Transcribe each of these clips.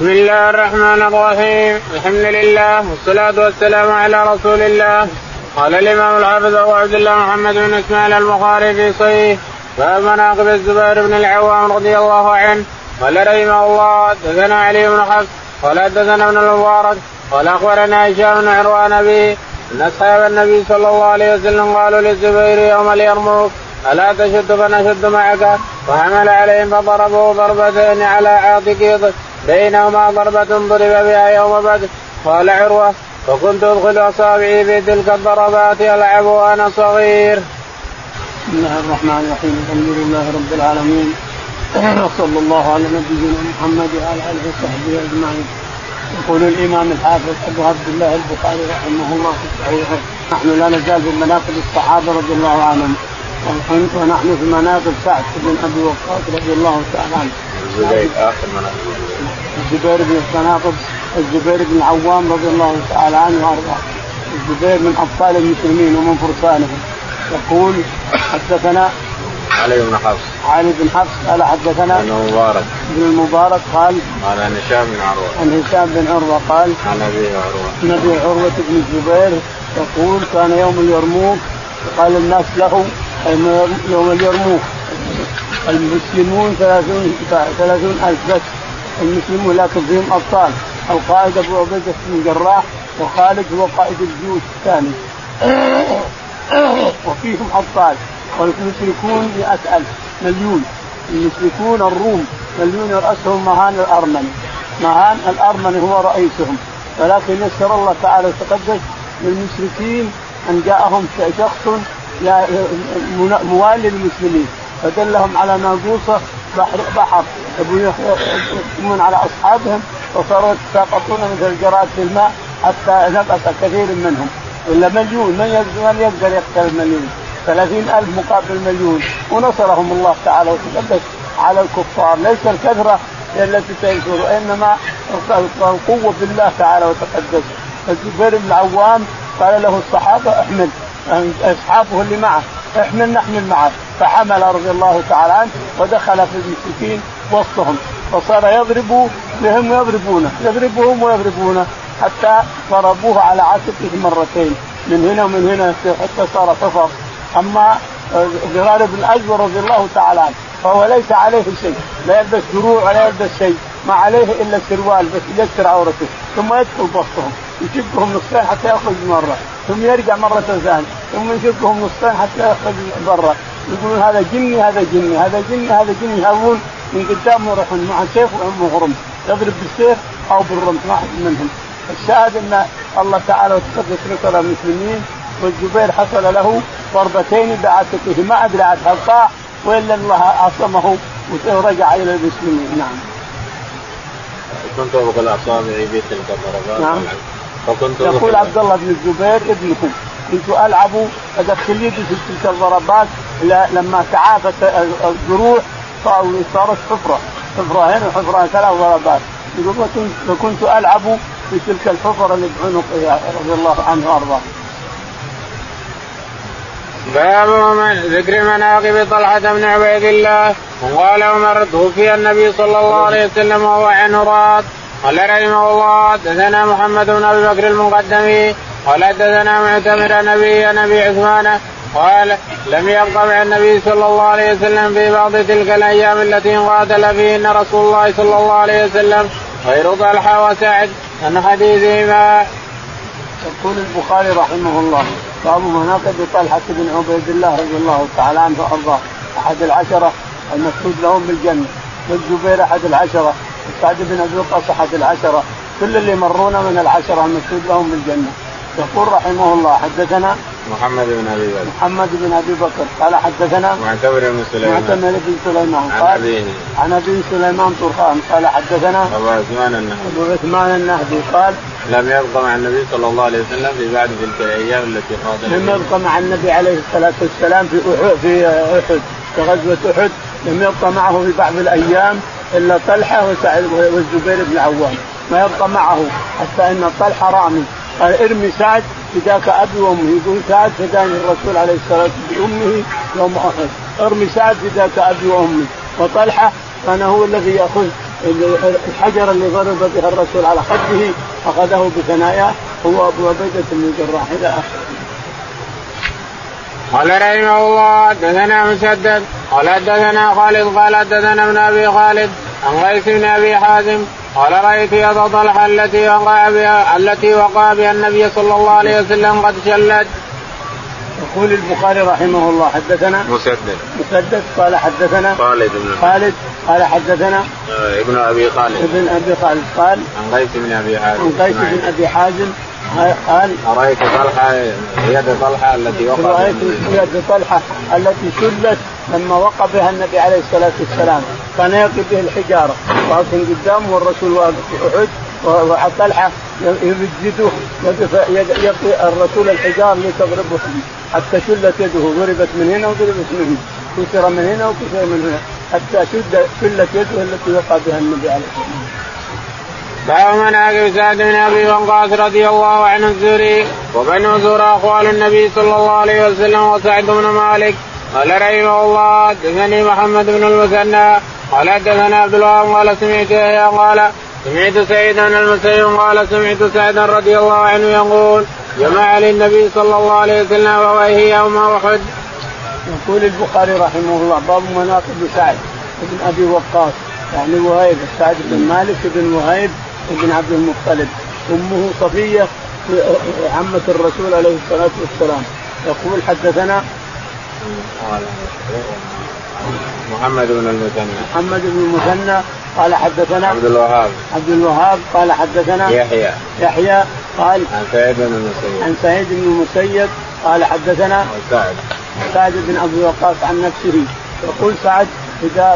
بسم الله الرحمن الرحيم الحمد لله والصلاة والسلام على رسول الله قال الإمام الحافظ أبو عبد الله محمد بن إسماعيل البخاري في صحيح باب مناقب الزبير بن العوام رضي الله عنه قال رحمه الله دثنا علي بن حفص قال دثنا ابن المبارك قال أخبرنا هشام بن عروان به أن أصحاب النبي صلى الله عليه وسلم قالوا للزبير يوم اليرموك ألا تشد فنشد معك فحمل عليهم فضربوا ضربتين على عاتقه بينهما ضربة ضرب بها يوم بدر قال عروة فكنت أدخل أصابعي في تلك الضربات ألعب وأنا صغير. بسم الله الرحمن الرحيم الحمد لله رب العالمين وصلى الله على نبينا محمد وعلى آله وصحبه أجمعين. يقول الإمام الحافظ أبو عبد الله البخاري رحمه الله في صحيحه نحن لا نزال في مناقب الصحابة رضي الله عنهم ونحن في مناقب سعد بن أبي وقاص رضي الله تعالى عنه. الزبير آخر مناقب الزبير بن مناقب الزبير بن العوام رضي الله تعالى عنه وأرضاه. الزبير من أبطال المسلمين ومن فرسانهم. يقول حدثنا علي بن حفص. علي بن حفص قال حدثنا ابن المبارك ابن المبارك قال قال عن هشام بن عروة. عن هشام بن عروة قال عن أبي عروة. عن ابي عروة بن الزبير يقول كان يوم اليرموك. قال الناس له يوم اليرموك. المسلمون ثلاثون ثلاثون ألف بس. المسلمون لكن فيهم أبطال. القائد أبو عبيدة بن الجراح وخالد هو قائد الجيوش الثاني. وفيهم أبطال. والمشركون مئة ألف. مليون. المشركون الروم. مليون يرأسهم مهان الأرمني مهان الأرمني هو رئيسهم. ولكن يسر الله تعالى وتقدس للمشركين أن جاءهم شخص موالي للمسلمين. فدلهم على ناقوسه بحر بحر يقومون على أصحابهم وصاروا يتساقطون مثل الجراد في الماء حتى نقص كثير منهم. ولا مليون من يقدر من يقدر يقتل المليون ثلاثين ألف مقابل مليون. ونصرهم الله تعالى وتقدس على الكفار. ليس الكثرة التي تنصر وإنما القوة بالله تعالى وتقدس. الزبير بن العوام قال له الصحابة احمل أصحابه اللي معه. احمل نحمل معه. فحمل رضي الله تعالى عنه ودخل في المشركين وسطهم. فصار يضرب بهم ويضربونه. يضربهم ويضربونه. حتى ضربوه على عاتقه مرتين. من هنا ومن هنا حتى صار حفر أما ضرار بن الازور رضي الله تعالى عنه فهو ليس عليه شيء. لا يلبس دروع ولا يلبس شيء. ما عليه إلا السروال بس يستر عورته ثم يدخل بسطهم يشقهم نصفين حتى يخرج مرة ثم يرجع مرة ثانية ثم يشقهم نصفين حتى يخرج برا يقولون هذا جني هذا جني هذا جني هذا جني يهربون من قدام يروحون مع سيف ومغرم يضرب بالسيف أو بالرمح واحد منهم الشاهد أن الله تعالى وتقدس نصر المسلمين والزبير حصل له ضربتين بعاتقه ما أدري عاد هل وإلا الله عصمه ورجع إلى المسلمين نعم. كنت أبغى الاصابع في تلك الضربات نعم. فكنت يقول عبد الله بن الزبير ابنه كنت ألعب أدخل يدي في تلك الضربات لما تعافت الجروح صارت حفرة حفرة هنا وحفره ثلاث ضربات يقول فكنت ألعب في تلك الحفرة اللي بعنقه رضي الله عنه وأرضاه. باب ذكر مناقب طلحة بن عبيد الله. وقال عمر توفي النبي صلى الله عليه وسلم وهو عنه راد قال رحمه الله حدثنا محمد بن أبي بكر المقدمي قال حدثنا معتمر نبي نبي عثمان. قال لم يبق مع النبي صلى الله عليه وسلم في بعض تلك الأيام التي قاتل فيهن رسول الله صلى الله عليه وسلم غير طلحة وسعد. عن حديثهما. يقول البخاري رحمه الله. باب مناقب طلحه بن عبيد الله رضي الله تعالى عنه وأرضاه أحد العشرة المشهود لهم بالجنة. والزبير أحد العشرة سعد بن أبي وقاص أحد العشرة كل اللي مرون من العشرة المشهود لهم بالجنة. يقول رحمه الله حدثنا محمد بن أبي بكر. محمد بن أبي بكر. قال حدثنا معتمر بن سليمان. معتمر بن سليمان. عن أبيه. عن أبي سليمان طرخان قال حدثنا أبو عثمان النهدي. أبو عثمان النهدي. قال لم يبق مع النبي صلى الله عليه وسلم في بعد تلك الأيام التي قاتل لم يبق مع النبي عليه الصلاة والسلام في احد في احد في غزوة أحد. لم يبق معه في بعض الأيام إلا طلحة وسعد والزبير بن العوام ما يبقى معه حتى إن طلحة رامي. قال ارمي سعد فداك أبي وامي يقول سعد فداني الرسول عليه الصلاة والسلام بامه يوم أحد ارمي سعد فداك أبي وأمي وطلحة كان هو الذي يأخذ الحجر اللي ضرب بها الرسول على خده أخذه بثناياه هو أبو عبيدة بن الجراح إلى آخره. قال رحمه الله حدثنا مسدد قال حدثنا خالد قال حدثنا ابن أبي خالد عن قيس بن أبي حازم قال رأيت يد طلحة التي وقع بها التي وقع بها النبي صلى الله عليه وسلم قد شلت. يقول البخاري رحمه الله حدثنا مسدد. مسدد قال حدثنا خالد بن خالد قال حدثنا آه، ابن أبي خالد. ابن أبي خالد قال عن قيس بن أبي حازم. عن قيس بن أبي حازم قال رايت طلحه يد طلحة التي وقع رأيت يد طلحة التي شلت لما وقع بها النبي عليه الصلاة والسلام. كان يقف به الحجارة. وأقف قدامه والرسول واقف في أحد. وطلحه يجده يقي الرسول الحجار لتضربه. حتى شلت يده. ضربت من هنا وضربت من هنا. كسر من هنا وكسر من هنا. حتى شد شلت يده التي وقع بها النبي عليه الصلاة والسلام. باب مناقب سعد بن أبي وقاص رضي الله عنه الزهري وبنو زهر اخوال النبي صلى الله عليه وسلم وسعد بن مالك قال رحمه الله حدثني محمد بن المثنى قال حدثنا عبد الوهاب قال سمعت يحيى قال سمعت سعيدا المسيب قال سمعت سعدا رضي الله عنه يقول جمع للنبي صلى الله عليه وسلم وهي يوم أحد. يقول البخاري رحمه الله باب مناقب سعد بن أبي وقاص يعني وهيب سعد بن مالك بن وهيب بن عبد المطلب أمه صفية عمة الرسول عليه الصلاة والسلام يقول حدثنا محمد بن المثنى. محمد بن المثنى قال حدثنا عبد الوهاب. عبد الوهاب قال حدثنا يحيى. يحيى قال عن سعيد بن المسيب. عن سعيد بن المسيب قال حدثنا سعد. سعد بن ابي وقاص عن نفسه. يقول سعد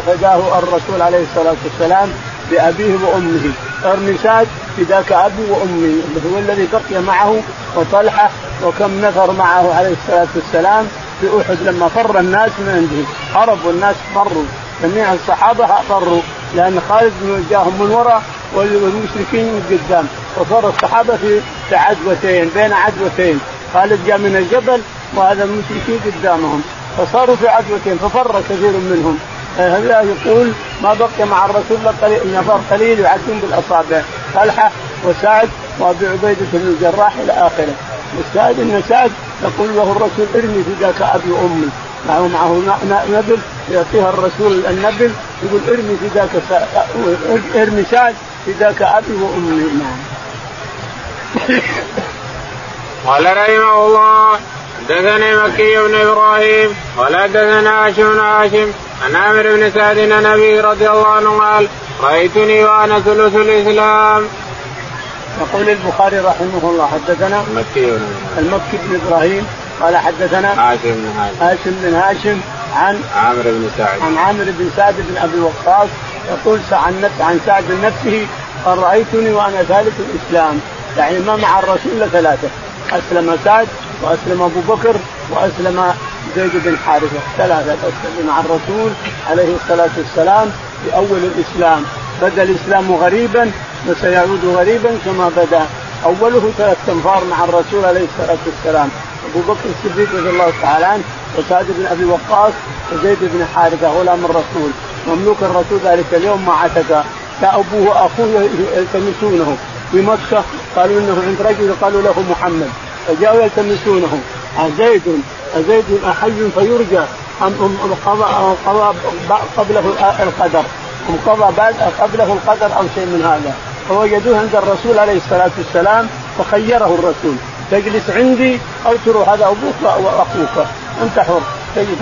فداه الرسول عليه الصلاة والسلام بأبيه وأمه. أرمي سعد فداك ابي وأمي. هو الذي بقي معه وطلحة وكم نفر معه عليه الصلاة والسلام في أحد لما فر الناس من عنده. هربوا الناس فروا. جميع الصحابة فروا. لأن خالد جاهم من وراء والمشركين من قدام. وصار الصحابة في عدوتين بين عدوتين. خالد جاء من الجبل وهذا المشركين قدامهم. فصاروا في عدوتين ففر كثير منهم. هذا يقول ما بقي مع الرسول إلا نفر قليل يعدون بالأصابع. طلحة وسعد وأبي عبيدة بن الجراح إلى آخره. والشاهد إن سعد يقول له الرسول إرمي فداك أبي وامي معه معه نبل يعطيها الرسول النبل يقول إرمي فداك إرمي سعد فداك أبي وأمي. نعم. قال رحمه الله حدثني مكي بن إبراهيم قال حدثنا هاشم بن هاشم عن عامر بن سعد عن رضي الله عنه قال رأيتني وأنا ثلث الإسلام. يقول البخاري رحمه الله حدثنا مكي بن المكي بن إبراهيم قال حدثنا هاشم بن هاشم. هاشم بن هاشم عن عامر بن سعد. عن عامر بن سعد بن أبي وقاص يقول عن عن سعد نفسه قال رأيتني وأنا ثالث الإسلام. يعني ما مع الرسول إلا ثلاثة أسلم سعد وأسلم أبو بكر وأسلم زيد بن حارثة. ثلاثة أسلم مع الرسول عليه الصلاة والسلام في اول الإسلام. بدا الإسلام غريبا وسيعود غريبا كما بدأ. أوله ثلاث أنفار مع الرسول عليه الصلاة والسلام. أبو بكر الصديق رضي الله تعالى عنه وسعد بن أبي وقاص وزيد بن حارثة غلام الرسول. مملوك الرسول ذلك اليوم ما عتق جاء ابوه وأخوه يلتمسونه. في مكة قالوا إنه عند رجل قالوا له محمد. فجاءوا يلتمسونه. أزيد أزيد أحي فيرجى. أم قضى قبله القدر. أم قضى بعد قبله القدر أو شيء من هذا. فوجدوه عند الرسول عليه الصلاة والسلام فخيره الرسول. تجلس عندي أو تروح هذا أبوك وأخوك. أنت حر.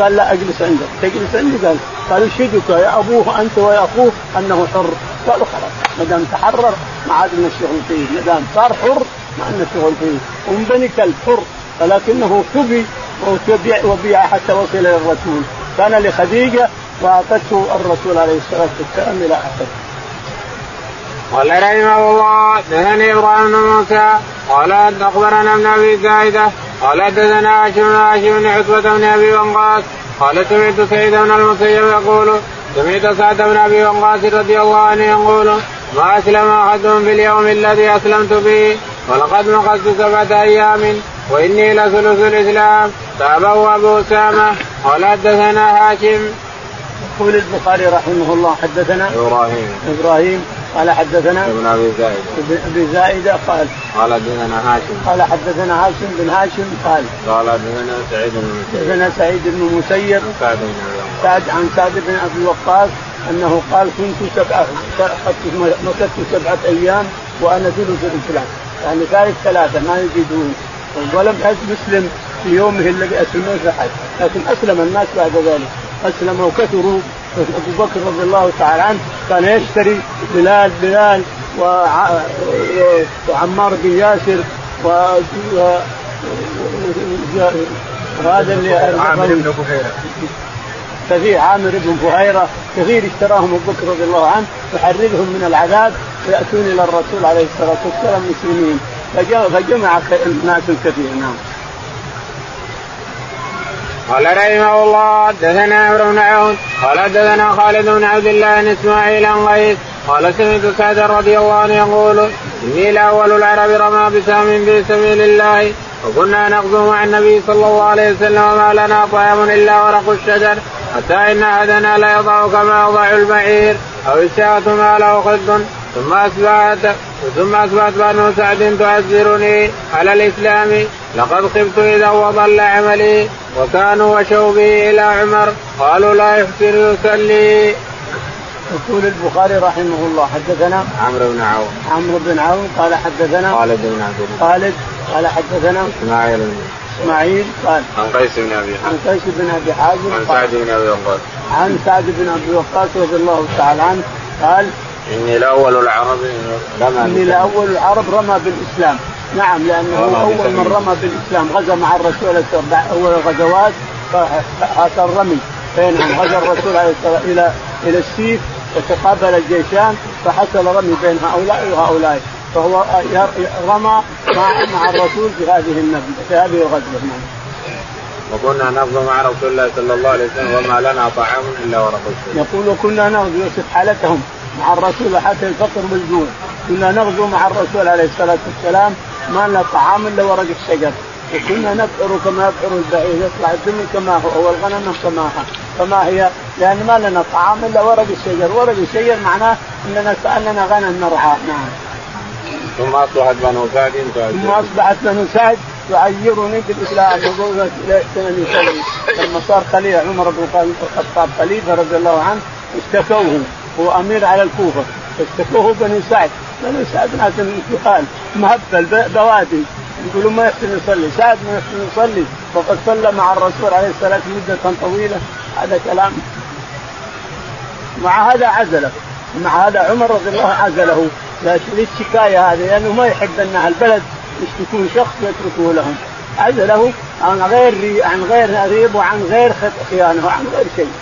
قال لا أجلس عندك. تجلس عندي قال. قال اشهدك يا أبوه أنت ويا أخوه أنه حر. قالوا خلاص. ما دام تحرر ما عاد لنا الشغل فيه. ما دام صار حر ما عندنا شغل فيه. ومن بني كلب حر ولكنه كبي وبيع حتى وصل إلى الرسول. كان لخديجة وأعطته الرسول عليه الصلاة والسلام إلى اخره. قال رحمه الله دثني إبراهيم بن موسى قال أخبرنا ابن أبي زايدة قال حدثنا هاشم بن هاشم بن عتبة بن أبي وقاص قال سمعت سعيد بن المسيب يقول سمعت سعد بن أبي وقاص رضي الله عنه يقول ما أسلم أحد في اليوم الذي أسلمت به ولقد مقصت سبعة أيام وإني لثلث الإسلام تابعه أبو أسامة قال حدثنا هاشم. يقول البخاري رحمه الله حدثنا إبراهيم إبراهيم قال حدثنا ابن أبي زائده ابن أبي زائده قال. قال حدثنا هاشم. قال حدثنا هاشم بن هاشم قال. قال حدثنا سعيد بن المسيب حدثنا سعيد بن المسيب سعد بن سعد عن سعد بن أبي وقاص أنه قال كنت سبعه مكثت سبعة أيام وأنا ثلث الإسلام. يعني ثالث ثلاثة ما يزيدون ولم مسلم في يومه الذي اسلمه في حج لكن أسلم الناس بعد ذلك. اسلموا وكثروا. أبو بكر رضي الله تعالى عنه كان يشتري بلال بلال وعمار بن ياسر و وهذا اللي عامر بن بحيره كثير عامر بن فهيرة كثير اشتراهم أبو بكر رضي الله عنه يحررهم من العذاب ويأتون إلى الرسول عليه الصلاة والسلام مسلمين فجمع ناس كثير نعم. قال رحمه الله حدثنا عمرو بن عون قال حدثنا خالد بن عبد الله بن إسماعيل عن غيث قال سمعت سعد رضي الله عنه يقول إني لاول العرب رمى بسام في سبيل الله وكنا نغزو مع النبي صلى الله عليه وسلم وما لنا طعام إلا ورق الشجر حتى إن أحدنا لا يضع كما يضع البعير أو الشاة ما له خد ثم أصبحت ثم أصبحت بنو سعد تعذرني على الإسلام. لقد خبت إذا وضل عملي وكانوا وشوا به إلى عمر. قالوا لا يحسن يصلي. يقول البخاري رحمه الله حدثنا عمرو بن عون عمرو بن عون قال حدثنا خالد بن عبد الله. خالد قال حدثنا إسماعيل إسماعيل قال عن قيس بن أبي عن قيس بن أبي حازم عن سعد بن أبي وقاص. عن سعد بن أبي وقاص رضي الله تعالى عنه قال إني لاول العرب رمى إني لاول العرب رمى بالإسلام. نعم لأنه هو أول من رمى بالإسلام. غزا مع الرسول أول الغزوات هذا الرمي بينهم غزا الرسول إلى إلى السيف وتقابل الجيشان فحصل رمي بين هؤلاء وهؤلاء. فهو رمى مع مع الرسول في هذه النبي في هذه الغزوة. نعم. وكنا نغزو مع رسول الله صلى الله عليه وسلم وما لنا طعام إلا ورق الشجر. يقول وكنا نغزو يوصف حالتهم. مع الرسول حتى الفقر والجوع كنا نغزو مع الرسول عليه الصلاة والسلام ما لنا طعام إلا ورق الشجر. وكنا نبعر كما يبعر البعير يطلع الدم كما هو والغنم كما كما هي. لأن ما لنا طعام إلا ورق الشجر، ورق الشجر معناه إننا كاننا غنم نرعى. نعم. ثم أصبحت بنو سعد ثم أصبحت بنو سعد تعيرني بالاسلام يقول يصلي لما صار خليفه عمر بن الخطاب خليفة رضي الله عنه اشتكوه. هو أمير على الكوفة. اشتكوه بنو سعد. بنو سعد ناس انتقال مهبل بوادي. يقولوا ما يحسن يصلي. سعد ما يحسن يصلي. وقد صلى مع الرسول عليه الصلاة مدة طويلة. هذا كلام. مع هذا عزله. مع هذا عمر رضي الله عزله. للشكايه هذه لأنه ما يحب أن البلد يشتكون شخص ويتركوه لهم. عزله عن غير عن غير ريب وعن غير خيانة وعن غير شيء.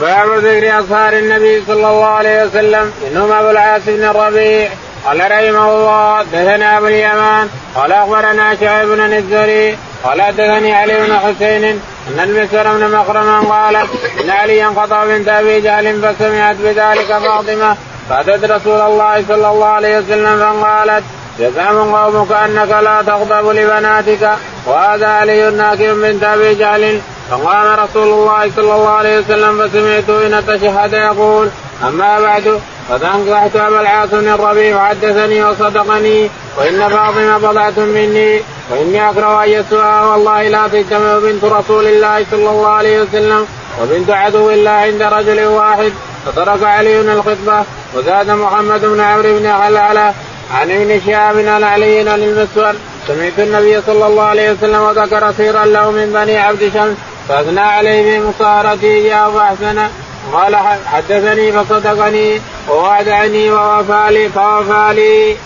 باب ذكر أصهار النبي صلى الله عليه وسلم إنهم أبو العاص بن الربيع. قال رحمه الله دثنا أبو اليمان. قال أخبرنا شعيب بن الزهري. قال حدثني علي بن حسين. أن المسور بن مخرما قال إن عليا قطع بنت ابي جهل فسمعت بذلك فاطمة. فأتت رسول الله صلى الله عليه وسلم فقالت يزعم قومك أنك لا تغضب لبناتك. وهذا علي ناكب بنت ابي جهل فقام رسول الله صلى الله عليه وسلم فسمعته إن تشهد يقول أما بعد قد انكحت أبا العاص بن الربيع وحدثني وصدقني وإن فاطمة بضعة مني وإني أكره أن يسوءها والله لا تجتمع بنت رسول الله صلى الله عليه وسلم وبنت عدو الله عند رجل واحد فترك علي الخطبة وزاد محمد بن عمرو بن حلالة عن ابن شهاب عن علي عن المسور سمعت النبي صلى الله عليه وسلم وذكر سيرا له من بني عبد شمس فأثنى عليه بمصارته جاء فأحسن. قال حدثني فصدقني ووعدني ووفى لي فوفى لي.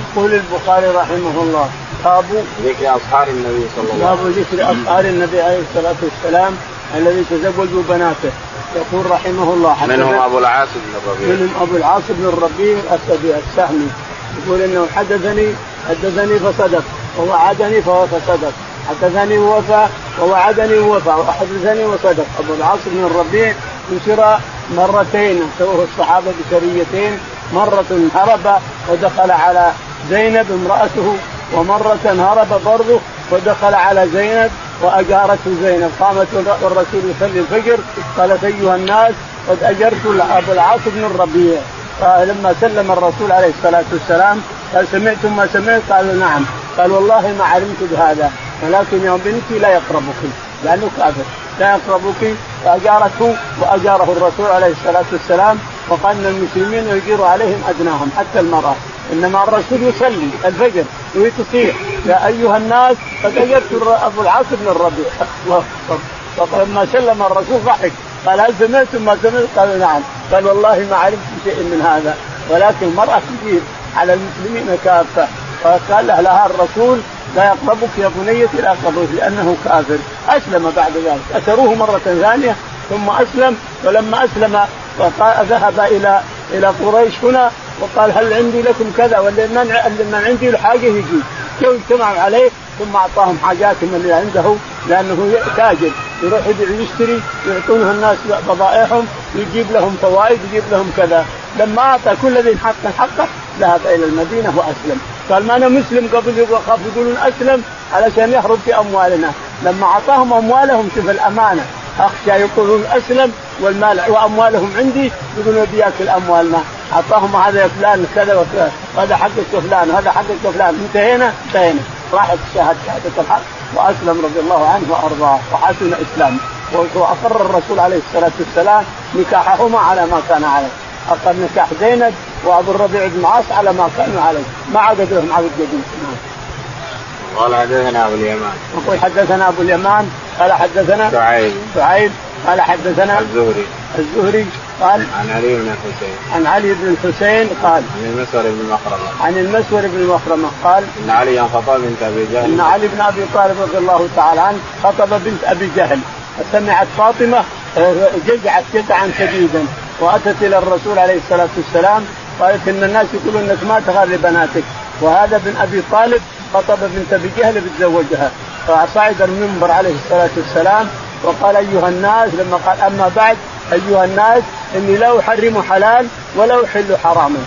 يقول البخاري رحمه الله باب ذكر أصحاب النبي صلى الله عليه وسلم. باب ذكر أصحاب النبي عليه الصلاة والسلام الذي تزوجوا بناته. يقول رحمه الله منهم أبو العاص بن الربيع. منهم أبو العاص بن الربيع الاسدي السهمي. يقول إنه حدثني حدثني فصدق ووعدني فصدق. حدثني ووفى ووعدني ووفى وحدثني وصدق أبو العاص بن الربيع نشر مرتين سوره الصحابة بسريتين مرة هرب ودخل على زينب امرأته ومرة هرب برضه ودخل على زينب وأجارته زينب. قامت والرسول يصلي الفجر قالت أيها الناس قد أجرت أبو العاص بن الربيع. فلما سلم الرسول عليه الصلاة والسلام قال سمعتم ما سمعت؟ قالوا نعم. قال والله ما علمت بهذا ولكن يوم بنتي لا يقربك لأنه كافر لا يقربك. فأجارته وأجاره الرسول عليه الصلاة والسلام وقال إن المسلمين يجير عليهم أدناهم حتى المرأة. إنما الرسول يصلي الفجر وهي تصيح يا أيها الناس قد اجرت أبو العاص بن الربيع. فلما سلم الرسول ضحك. قال هل سمعتم ما سمعت؟ قالوا نعم. قال والله ما علمت شيء من هذا ولكن المرأة تجيب على المسلمين كافة. فقال لها الرسول لا يقربك يا بنيتي لا يقربك لأنه كافر. أسلم بعد ذلك. اسروه مرة ثانية ثم أسلم ولما أسلم ذهب إلى إلى قريش هنا وقال هل عندي لكم كذا؟ ولا من عندي حاجة يجي. اجتمعوا عليه ثم أعطاهم حاجاتهم اللي عنده لأنه تاجر. يروح يشتري يعطونه الناس بضائعهم يجيب لهم فوائد يجيب لهم كذا. لما أعطى كل ذي حق حقه ذهب إلى المدينة وأسلم. قال ما أنا مسلم قبل خاف يقولون أسلم علشان يهرب في أموالنا. لما أعطاهم أموالهم شوف الأمانة. أخشى يقولون أسلم والمال وأموالهم عندي يقولون بياكل اموالنا أعطاهم هذا فلان كذا وكذا هذا حقك فلان هذا حقك فلان. انتهينا؟ انتهينا. راحت شهد شهادة الحق. وأسلم رضي الله عنه وأرضاه. وحسن إسلامه. وأقر الرسول عليه الصلاة والسلام نكاحهما على ما كان عليه. اقر نكاح زينب وأبو الربيع بن عاص على ما كانوا عليه. ما عقد لهم عقد جديد قال حدثنا أبو اليمان. يقول حدثنا أبو اليمان قال حدثنا سعيد سعيد قال حدثنا الزهري. الزهري قال عن علي بن الحسين عن علي بن الحسين قال عن المسور بن مخرمة. عن المسور بن مخرمة قال إن علي خطب بنت أبي جهل. إن علي بن أبي طالب رضي الله تعالى عنه خطب بنت أبي جهل. فسمعت فاطمة جزعت جزعا شديدا. وأتت إلى الرسول عليه الصلاة والسلام قالت إن الناس يقولون إنك ما تغار لبناتك وهذا بن أبي طالب خطب بنت أبي جهل بتزوجها. فصعد المنبر عليه الصلاة والسلام وقال أيها الناس لما قال أما بعد أيها الناس إني لا أحرم حلال ولا أحل حراما.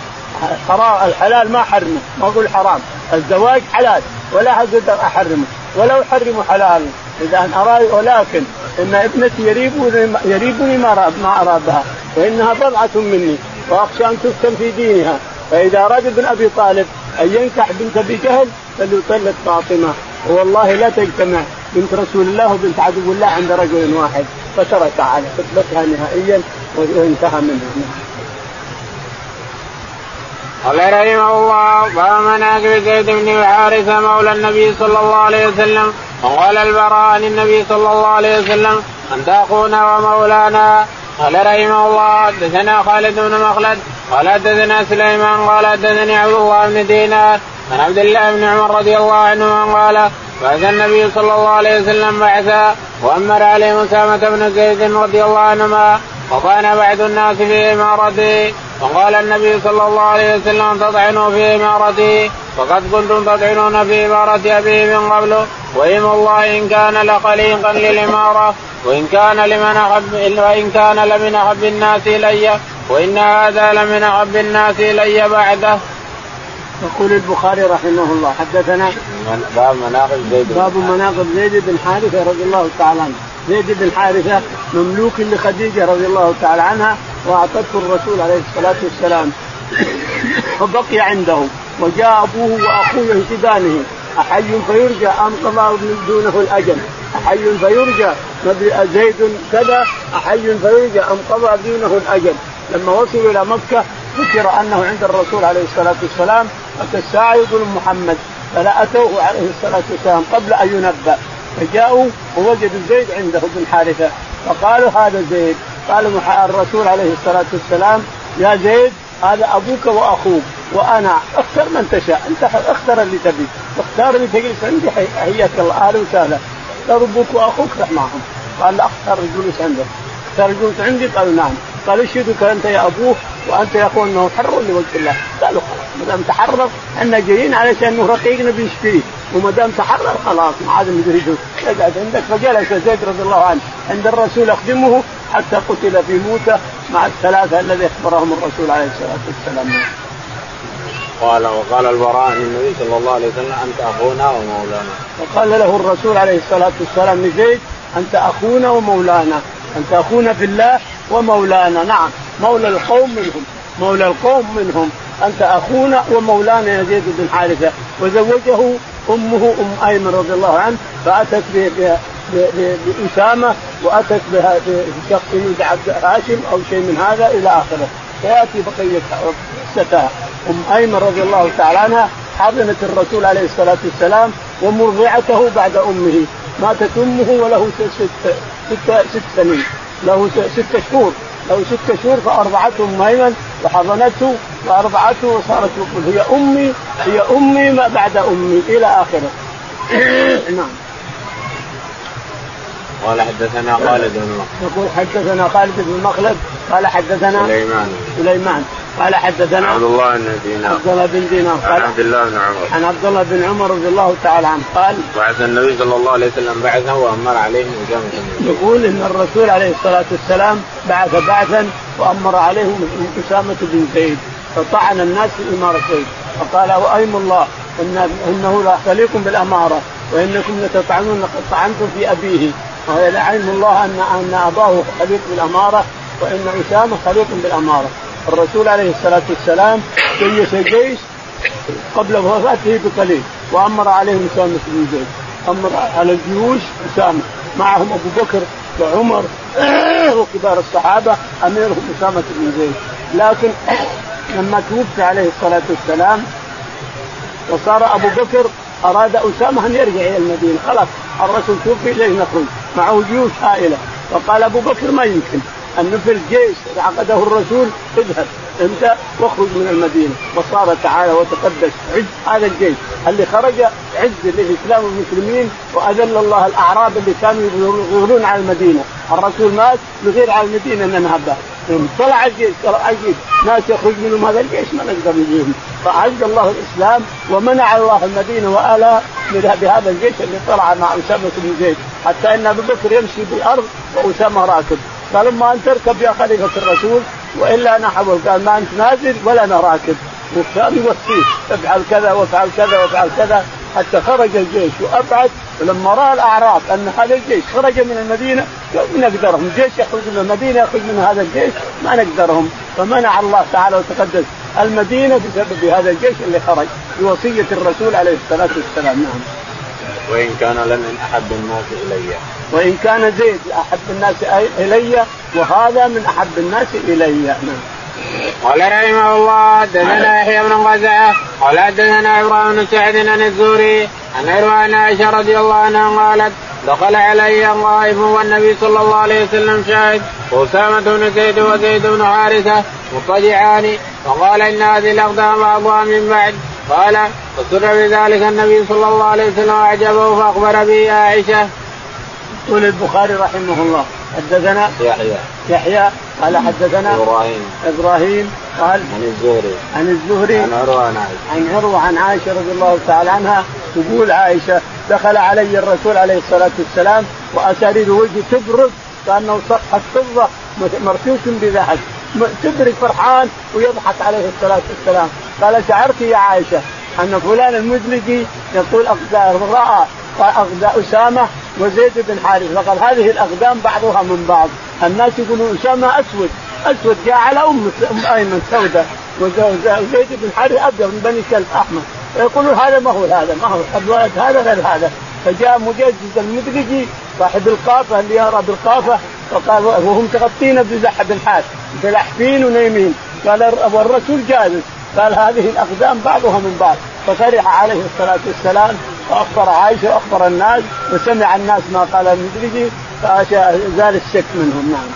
حرام الحلال ما أحرمه ما أقول حرام. الزواج حلال ولا أقدر أحرمه ولا أحرم حلال إذا اراد ولكن إن ابنتي يريبني يريبني ما ما ارادها وإنها بضعة مني وأخشى أن تفتن في دينها. فإذا اراد ابن أبي طالب أن ينكح بنت أبي جهل فليطلق فاطمة. والله لا تجتمع بنت رسول الله وبنت عدو الله عند رجل واحد فترك على خطبتها نهائيا وانتهى منها. قال رحمه الله باب مناقب زيد بن حارثه مولى النبي صلى الله عليه وسلم. وقال البراء عن النبي صلى الله عليه وسلم انت اخونا ومولانا. قال رحمه الله حدثنا خالد بن مخلد قال حدثنا سليمان قال حدثني عبد الله بن دينار عن عبد الله بن عمر رضي الله عنهما قال بعث النبي صلى الله عليه وسلم بعثا وأمر عليه أسامة بن زيد رضي الله عنهما وكان بعض الناس في امارته وقال النبي صلى الله عليه وسلم تطعنوا في إمارتي. وقد كنتم تطعنون في إمارة أبي من قبل وايم الله إن كان لقليقا للإمارة وإن كان لمن أحب وإن كان لمن أحب الناس إلي وإن هذا لمن أحب الناس إلي بعده. يقول البخاري رحمه الله حدثنا باب مناقب زيد. باب مناقب زيد بن حارثة رضي الله تعالى عنه. زيد بن حارثه مملوك لخديجة رضي الله تعالى عنها وأعطته الرسول عليه الصلاة والسلام. فبقي عنده وجاء أبوه وأخوه يهتدانه أحي فيرجى أم قضى دونه الأجل. أحي فيرجى زيد كذا. أحي فيرجى أم قضى دونه الأجل. لما وصلوا إلى مكة ذكر أنه عند الرسول عليه الصلاة والسلام اتى الساعة يقول محمد فلا اتوه عليه الصلاة والسلام قبل أن ينبأ. فجاءوا ووجدوا زيد عنده بن حارثة. فقالوا هذا زيد. قال الرسول عليه الصلاة والسلام يا زيد هذا أبوك وأخوك وأنا أختر من تشاء. أنت أختر اللي تبي. اختار اللي تجلس عندي حياك الله. أهلا وسهلا. اختار أبوك وأخوك رح معهم قال لا أختار الجلوس عندك. اختار الجلوس عندي؟ قالوا نعم. قال اشهدك أنت يا أبوه وأنت يا أخوه أنه حر لوجه الله قالوا خلاص ما دام تحرر إحنا جايين علشان إنه رقيقنا بنشتريه وما دام تحرر خلاص ما عاد نريده يقعد عندك فجلس زيد رضي الله عنه عند الرسول يخدمه حتى قتل في موتة مع الثلاثة الذي أخبرهم الرسول عليه الصلاة والسلام. قال وقال البراء عن النبي صلى الله عليه وسلم أنت أخونا ومولانا. وقال له الرسول عليه الصلاة والسلام لزيد أنت أخونا ومولانا، أنت أخونا في الله ومولانا، نعم مولى القوم منهم، مولى القوم منهم، أنت أخونا ومولانا يا زيد بن حارثة، وزوجه أمه أم أيمن رضي الله عنه فأتت بأسامة وأتت بشخص يدعى هاشم أو شيء من هذا إلى آخره. سيأتي بقية قصتها أم أيمن رضي الله تعالى عنها حضنت الرسول عليه الصلاة والسلام ومرضعته بعد أمه. ماتت أمه وله ست ست, ست سنين. له ست شهور. له ست شهور فأرضعته ام ايمن وحضنته وارضعته وصارت هي أمي هي أمي ما بعد أمي إلى آخره. نعم. قال حدثنا خالد بن يقول حدثنا خالد بن مخلد قال حدثنا سليمان. سليمان. قال حدثنا عبد الله بن دينار. عبد الله بن دينار. قال عن عبد الله بن عمر. عن عبد الله بن عمر رضي الله تعالى عنه. قال بعث النبي صلى الله عليه وسلم بعثه وأمر عليهم اسامه يقول إن الرسول عليه الصلاة والسلام بعث بعثا وأمر عليهم أسامة بن زيد فطعن الناس في اماره زيد فقال وايم الله إن إنه لا خليكم بالأمارة. وإنكم لتطعنون لقد طعنتم في أبيه. ويلعن الله ان أن أباه خليق بالأمارة وإن اسامه خليق بالأمارة. الرسول عليه الصلاة والسلام جيش الجيش قبل وفاته بقليل وأمر عليهم اسامه بن زيد. أمر على الجيوش اسامه معهم أبو بكر وعمر وكبار الصحابة أميرهم اسامه بن زيد. لكن لما توفي عليه الصلاة والسلام وصار أبو بكر أراد أسامة أن يرجع إلى المدينة. خلاص الرسول توفي ليه نخرج معه جيوش هائلة. فقال أبو بكر ما يمكن. أن في الجيش عقده الرسول اذهب أنت واخرج من المدينة. وصار تعالى وتقدس. عز هذا الجيش. اللي خرج عز للاسلام والمسلمين وأذل الله الأعراب اللي كانوا يغيرون على المدينة، الرسول مات نغير على المدينة ننهبها، طلع الجيش. طلع الجيش ناس يخرج منهم. هذا الجيش ما نقدر نجيهم فأعز الله الإسلام ومنع الله المدينة والا بهذا الجيش اللي طلع مع أسامة بن زيد. حتى إن أبو بكر يمشي بالأرض وأسامة راكب. قال اما ان تركب يا خليفة الرسول وإلا أنا حول. قال ما أنت نازل ولا أنا راكب. وكان يوصيه افعل كذا وافعل كذا وافعل كذا حتى خرج الجيش. وأبعد ولما رأى الاعراب أن هذا الجيش خرج من المدينة ما نقدرهم، جيش يخرج من المدينة يخرج من هذا الجيش ما نقدرهم، فمنع الله تعالى وتقدس المدينة بسبب هذا الجيش اللي خرج بوصية الرسول عليه الصلاة والسلام، نعم. وإن كان لمن احب الناس إلي. وإن كان زيد احب الناس إلي وهذا من أحب الناس إلي، نعم. قال رحمه الله حدثنا يحيى بن غزاه قال حدثنا إبراهيم بن سعد عن الزهري عن عن عائشة رضي الله عنها قالت دخل علي غائب والنبي صلى الله عليه وسلم شاهد واسامه بن زيد وزيد بن حارثة مضطجعان فقال إن هذه الأقدام بعضها من بعد قال فسر بذلك النبي صلى الله عليه وسلم اعجبه فأخبر به عائشة. يقول البخاري رحمه الله حدثنا يحيى. يحيى قال حدثنا إبراهيم. إبراهيم قال عن الزهري. عن الزهري. عن عروة عن عائشة. عن عروة عن عائشة رضي الله تعالى عنها تقول عائشة دخل علي الرسول عليه الصلاة والسلام واسارير وجهه تبرد كانه صفحة فضة مرسوس بذهب. تبرد فرحان ويضحك عليه الصلاة والسلام. قال شعرت يا عائشة أن فلان المدلجي يقول راى أسامة وزيد بن حارث. فقال هذه الأقدام بعضها من بعض. الناس يقولون أسامة أسود. أسود جاء على أم ايمن سوداء وزيد بن حارث أبيض من بني كلب أحمر. يقولون هذا ما هو هذا ما هو الولد هذا غير هذا. فجاء مجدد المدرجي صاحب القافه اللي يرى بالقافة فقال وهم تغطين بزحف الحاد بلحفين ونايمين قال والرسول جالس. قال هذه الأقدام بعضها من بعض. ففرح عليه الصلاة والسلام واخبر عائشة واخبر الناس وسمع الناس ما قال المدرجي فزال الشك منهم. نعم.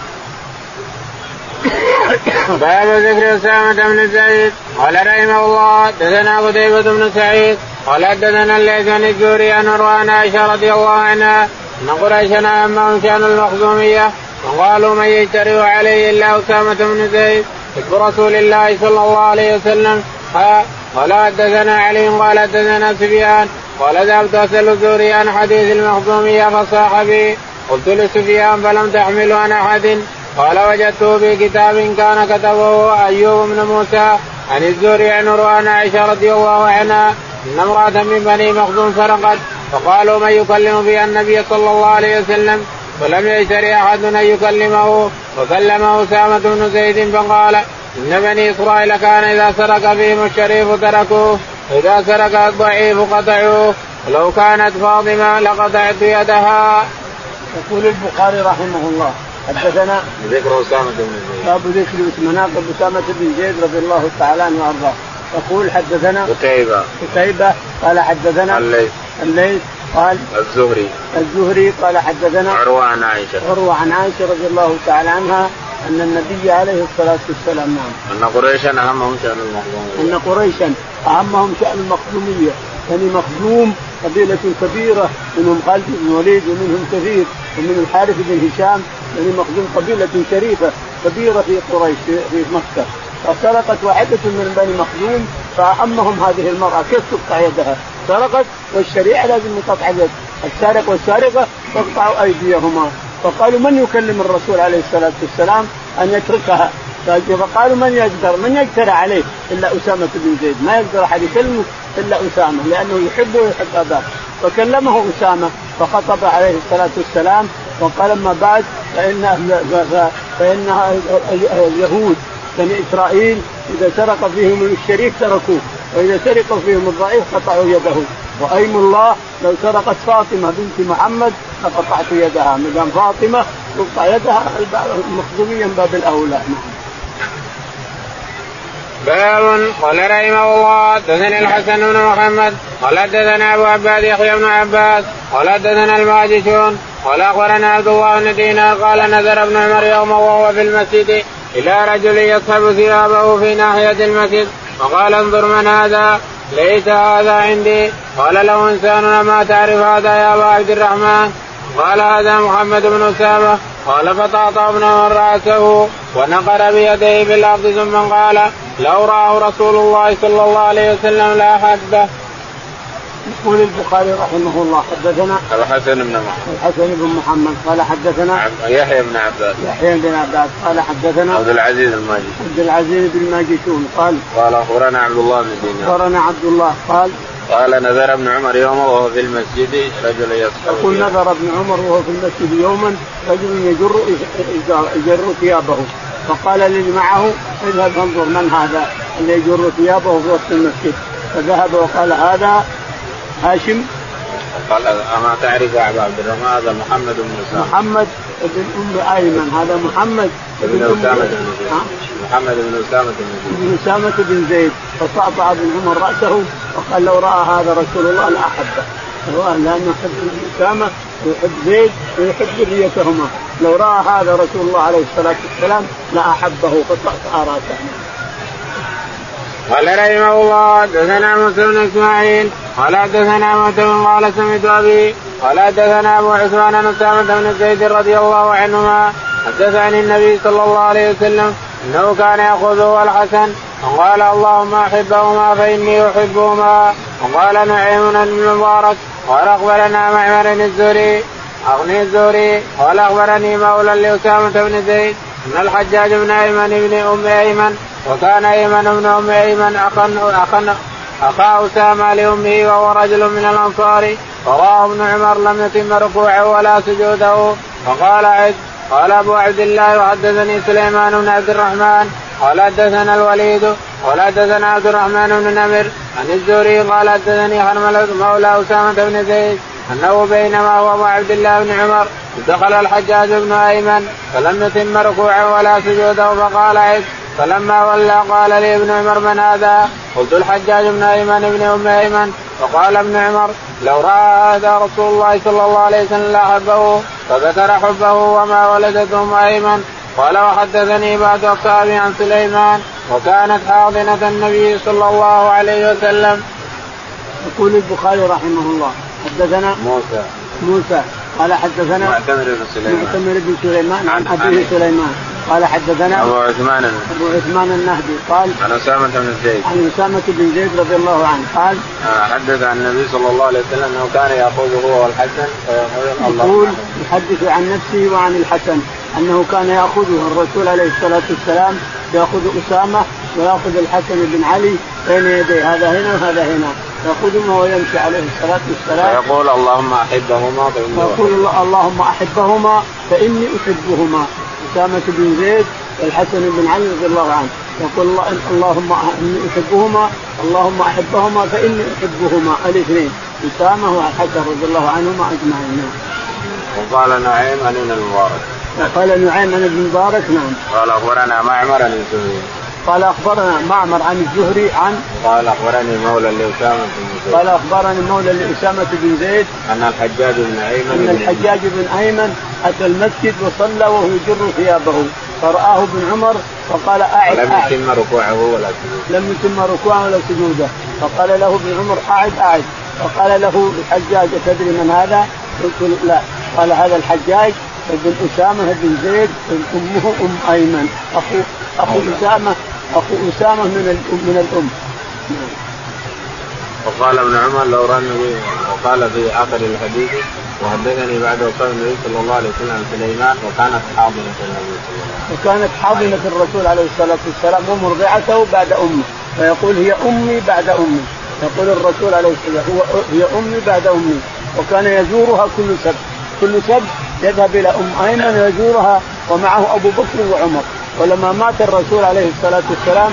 باب ذكر أسامة بن زيد. قال رحمه الله دثنا قتيبة بن سعيد. قال حدثنا الليث بن الزهري عن عائشة رضي الله عنها إن قريشا امهم شان المخزومية وقالوا من يجترئ عليه إلا أسامة بن زيد حب رسول الله صلى الله عليه وسلم. قال حدثنا علي قال حدثنا سفيان قال ذهبت أسأل الزهري عن حديث المخزومية فصاح بي قلت لسفيان فلم تحمله عن أحد؟ قال وجدته في كتاب كان كتبه أيوب بن موسى عن الزهري عن عروه عائشة رضي الله عنها إن امرأة من بني مخزوم سرقت فقالوا من يكلم بها النبي صلى الله عليه وسلم؟ ولم يشتري أحد أن يكلمه وكلمه أسامة بن زيد فقال إن بني إسرائيل كان إذا سرق فيهم الشريف تركوه واذا سرق الضعيف قطعوه ولو كانت فاطمة لقطعت يدها. يقول البخاري رحمه الله حدثنا ذكر أسامة بن زيد. باب ذكر مناقب أسامة بن زيد رضي الله تعالى عنه وأرضاه. يقول حدثنا قتيبة. قتيبة قال حدثنا الليث الليث قال الزهري. الزهري قال حدثنا عروة عن عائشة. عروة عن عائشة رضي الله تعالى عنها أن النبي عليه الصلاة والسلام نعم. أن قريشا أهمهم شأن المخزومية. أن قريشا أهمهم شأن المخزومية. يعني مخزوم قبيلة كبيرة منهم خالد بن الوليد ومنهم كثير ومن الحارث بن هشام. يعني مخزوم قبيلة شريفة كبيرة في قريش في مكة. فسرقت واحدة من بني مخزوم فأهمهم هذه المرأة. كيف تقطع يدها؟ سرقت والشريعة لازم تقطع يد السارق والسارقة تقطع أيديهما. فقالوا من يكلم الرسول عليه الصلاة والسلام أن يتركها؟ فقالوا من يقدر؟ من يقدر عليه؟ إلا أسامة بن زيد. ما يقدر أحد يكلمه إلا أسامة لأنه يحبه ويحب أباه. فكلمه أسامة فخطب عليه الصلاة والسلام وقال أما بعد فإن فإن اليهود بني إسرائيل إذا سرق فيهم الشريك تركوه. واذا سرق فيهم الضعيف قطعوا يده. وايم الله لو سرقت فاطمة بنت محمد لقطعت يدها. ما دام فاطمة تقطع يدها المخزومية من باب الأولى. باب قال رحمه الله حدثني الحسن بن محمد قال حدثنا أبو عباد يحيى بن عباس قال حدثنا الماجشون قال أخبرنا عبد الله بن دينار قال نذر ابن عمر يوم وهو في المسجد إلى رجل يصحب ثيابه في ناحية المسجد. وقال انظر من هذا ليس هذا عندي. قال له إنسان ما تعرف هذا يا أبا عبد الرحمن؟ قال هذا محمد بن أسامة. قال فطاطا ابن عمر رأسه ونقر بيديه في الأرض ثم قال لو رآه رسول الله صلى الله عليه وسلم لا حده يقول البخاري رحمه الله حدثنا الحسن بن محمد. الحسن بن محمد قال حدثنا يحيى بن عباس. يحيى بن عباس قال حدثنا عبد العزيز الماجشون عبد العزيز بن ماجشون قال قال أخبرنا عبد الله بن دينار. أخبرنا عبد الله قال قال نذر ابن عمر يوما وهو في المسجد رجل يصحب يقول نذر ابن عمر وهو في المسجد يوما رجل يجر يجر ثيابه. فقال للي معه اذهب انظر من هذا اللي يجر ثيابه في وسط المسجد. فذهب وقال هذا هاشم. قال أما تعرف يا أبا عبد الرحمن هذا محمد بن أسامة. محمد بن أم ايمن هذا محمد بن أسامة بن زيد. محمد بن أسامة بن زيد. بن أسامة بن زيد. فصعصع ابن عمر رأسه وقال لو رأى هذا رسول الله لاحبه لأنه يحب أسامة ويحب زيد ويحب ذريتهما. لو رأى هذا رسول الله عليه الصلاة والسلام لاحبه فصعصع راسه قال رحمه الله حدثنا موسى بن إسماعيل قال حدثنا مهتم قال سمعت أبي قال حدثنا أبو عثمان بن اسامه بن زيد رضي الله عنهما حدثني النبي صلى الله عليه وسلم إنه كان ياخذه الحسن وقال اللهم أحبهما فإني أحبهما. وقال نعيم المبارك. قال أخبرنا معمر الزهري. اغني الزهري. قال أخبرني مولى لأسامة بن زيد. أن الحجاج بن أيمن بن أم أيمن وكان أيمن بن أم أيمن اخا اخا أخا أسامة لأمه وهو رجل من الأنصار رواه ابن عمر لم يتم ركوعه ولا سجوده. فقال عد قال أبو عبد الله وحدثني سليمان بن عبد الرحمن قال حدثنا الوليد قال حدثنا عبد الرحمن بن نمر عن الزهري قال حدثني حرملة مولى أسامة بن زيد. أنه بينما هو مع عبد الله بن عمر دخل الحجاج بن أيمن فلم يتم ركوعه ولا سجوده فقال عد فلما ولى قال لي ابن عمر من هذا؟ قلت الحجاج بن أيمن بن أم أيمن فقال ابن عمر لو رأى هذا رسول الله صلى الله عليه وسلم لاحبه فذكر حبه وما ولدته أم أيمن قال وحدثني بعض أصحابي عن سليمان وكانت حاضنة النبي صلى الله عليه وسلم. يقول البخاري رحمه الله حدثنا موسى. موسى. قال حدثنا معتمر بن سليمان. معتمر بن سليمان. عن أبيه سليمان. قال حدثنا أبو عثمان. أبو عثمان النهدي. قال عن أسامة بن زيد. عن أسامة بن زيد رضي الله عنه. قال آه، حدث عن النبي صلى الله عليه وسلم أنه كان يأخذه هو والحسن فيقول الله يقول يحدث عن نفسه وعن الحسن أنه كان يأخذه الرسول عليه الصلاة والسلام يأخذ أسامة ويأخذ الحسن بن علي بين يديه. هذا هنا وهذا هنا. ياخذهما ويمشي عليه الصلاة والسلام. ويقول اللهم أحبهما فإني ويقول اللهم أحبهما فإني أحبهما. أسامة بن زيد والحسن بن علي رضي الله عنه. يقول الله اللهم إني أحبهما اللهم أحبهما فإني أحبهما. الاثنين. أسامة والحسن رضي الله عنهما أجمعين. وقال نعيم عن ابن المبارك وقال نعيم عن ابن المبارك نعم. قال أخبرنا معمر عن الزهري. قال أخبرنا معمر عن الزهري عن قال أخبرني مولى لاسامه بن زيد. قال أخبرني مولى لاسامه بن زيد أن الحجاج بن أيمن أن الحجاج بن أيمن أتى المسجد وصلى وهو يجر ثيابه. فرآه ابن عمر فقال أعد لم يتم ركوعه ولا سجوده. لم يتم ركوعه ولا سجوده. فقال له ابن عمر أعد أعد. فقال له الحجاج تدري من هذا؟ قلت لا. قال هذا الحجاج ابن أسامة بن زيد أمه أم أيمن. أخو أخو أسامة أخو أسامة من من الأم. وقال ابن عمر لو رن وقال في آخر الحديث وحدثني بعد وفاة النبي صلى الله عليه وسلم سليمان وكانت حاضنة النبي صلى الله عليه وسلم. وكانت حاضنة الرسول عليه الصلاة والسلام ومرضعته بعد أمه. فيقول هي أمي بعد أمي. يقول الرسول عليه الصلاة والسلام هو هي أمي بعد أمي. وكان يزورها كل سبت. كل سبت يذهب إلى أم أيمن يزورها ومعه أبو بكر وعمر. ولما مات الرسول عليه الصلاة والسلام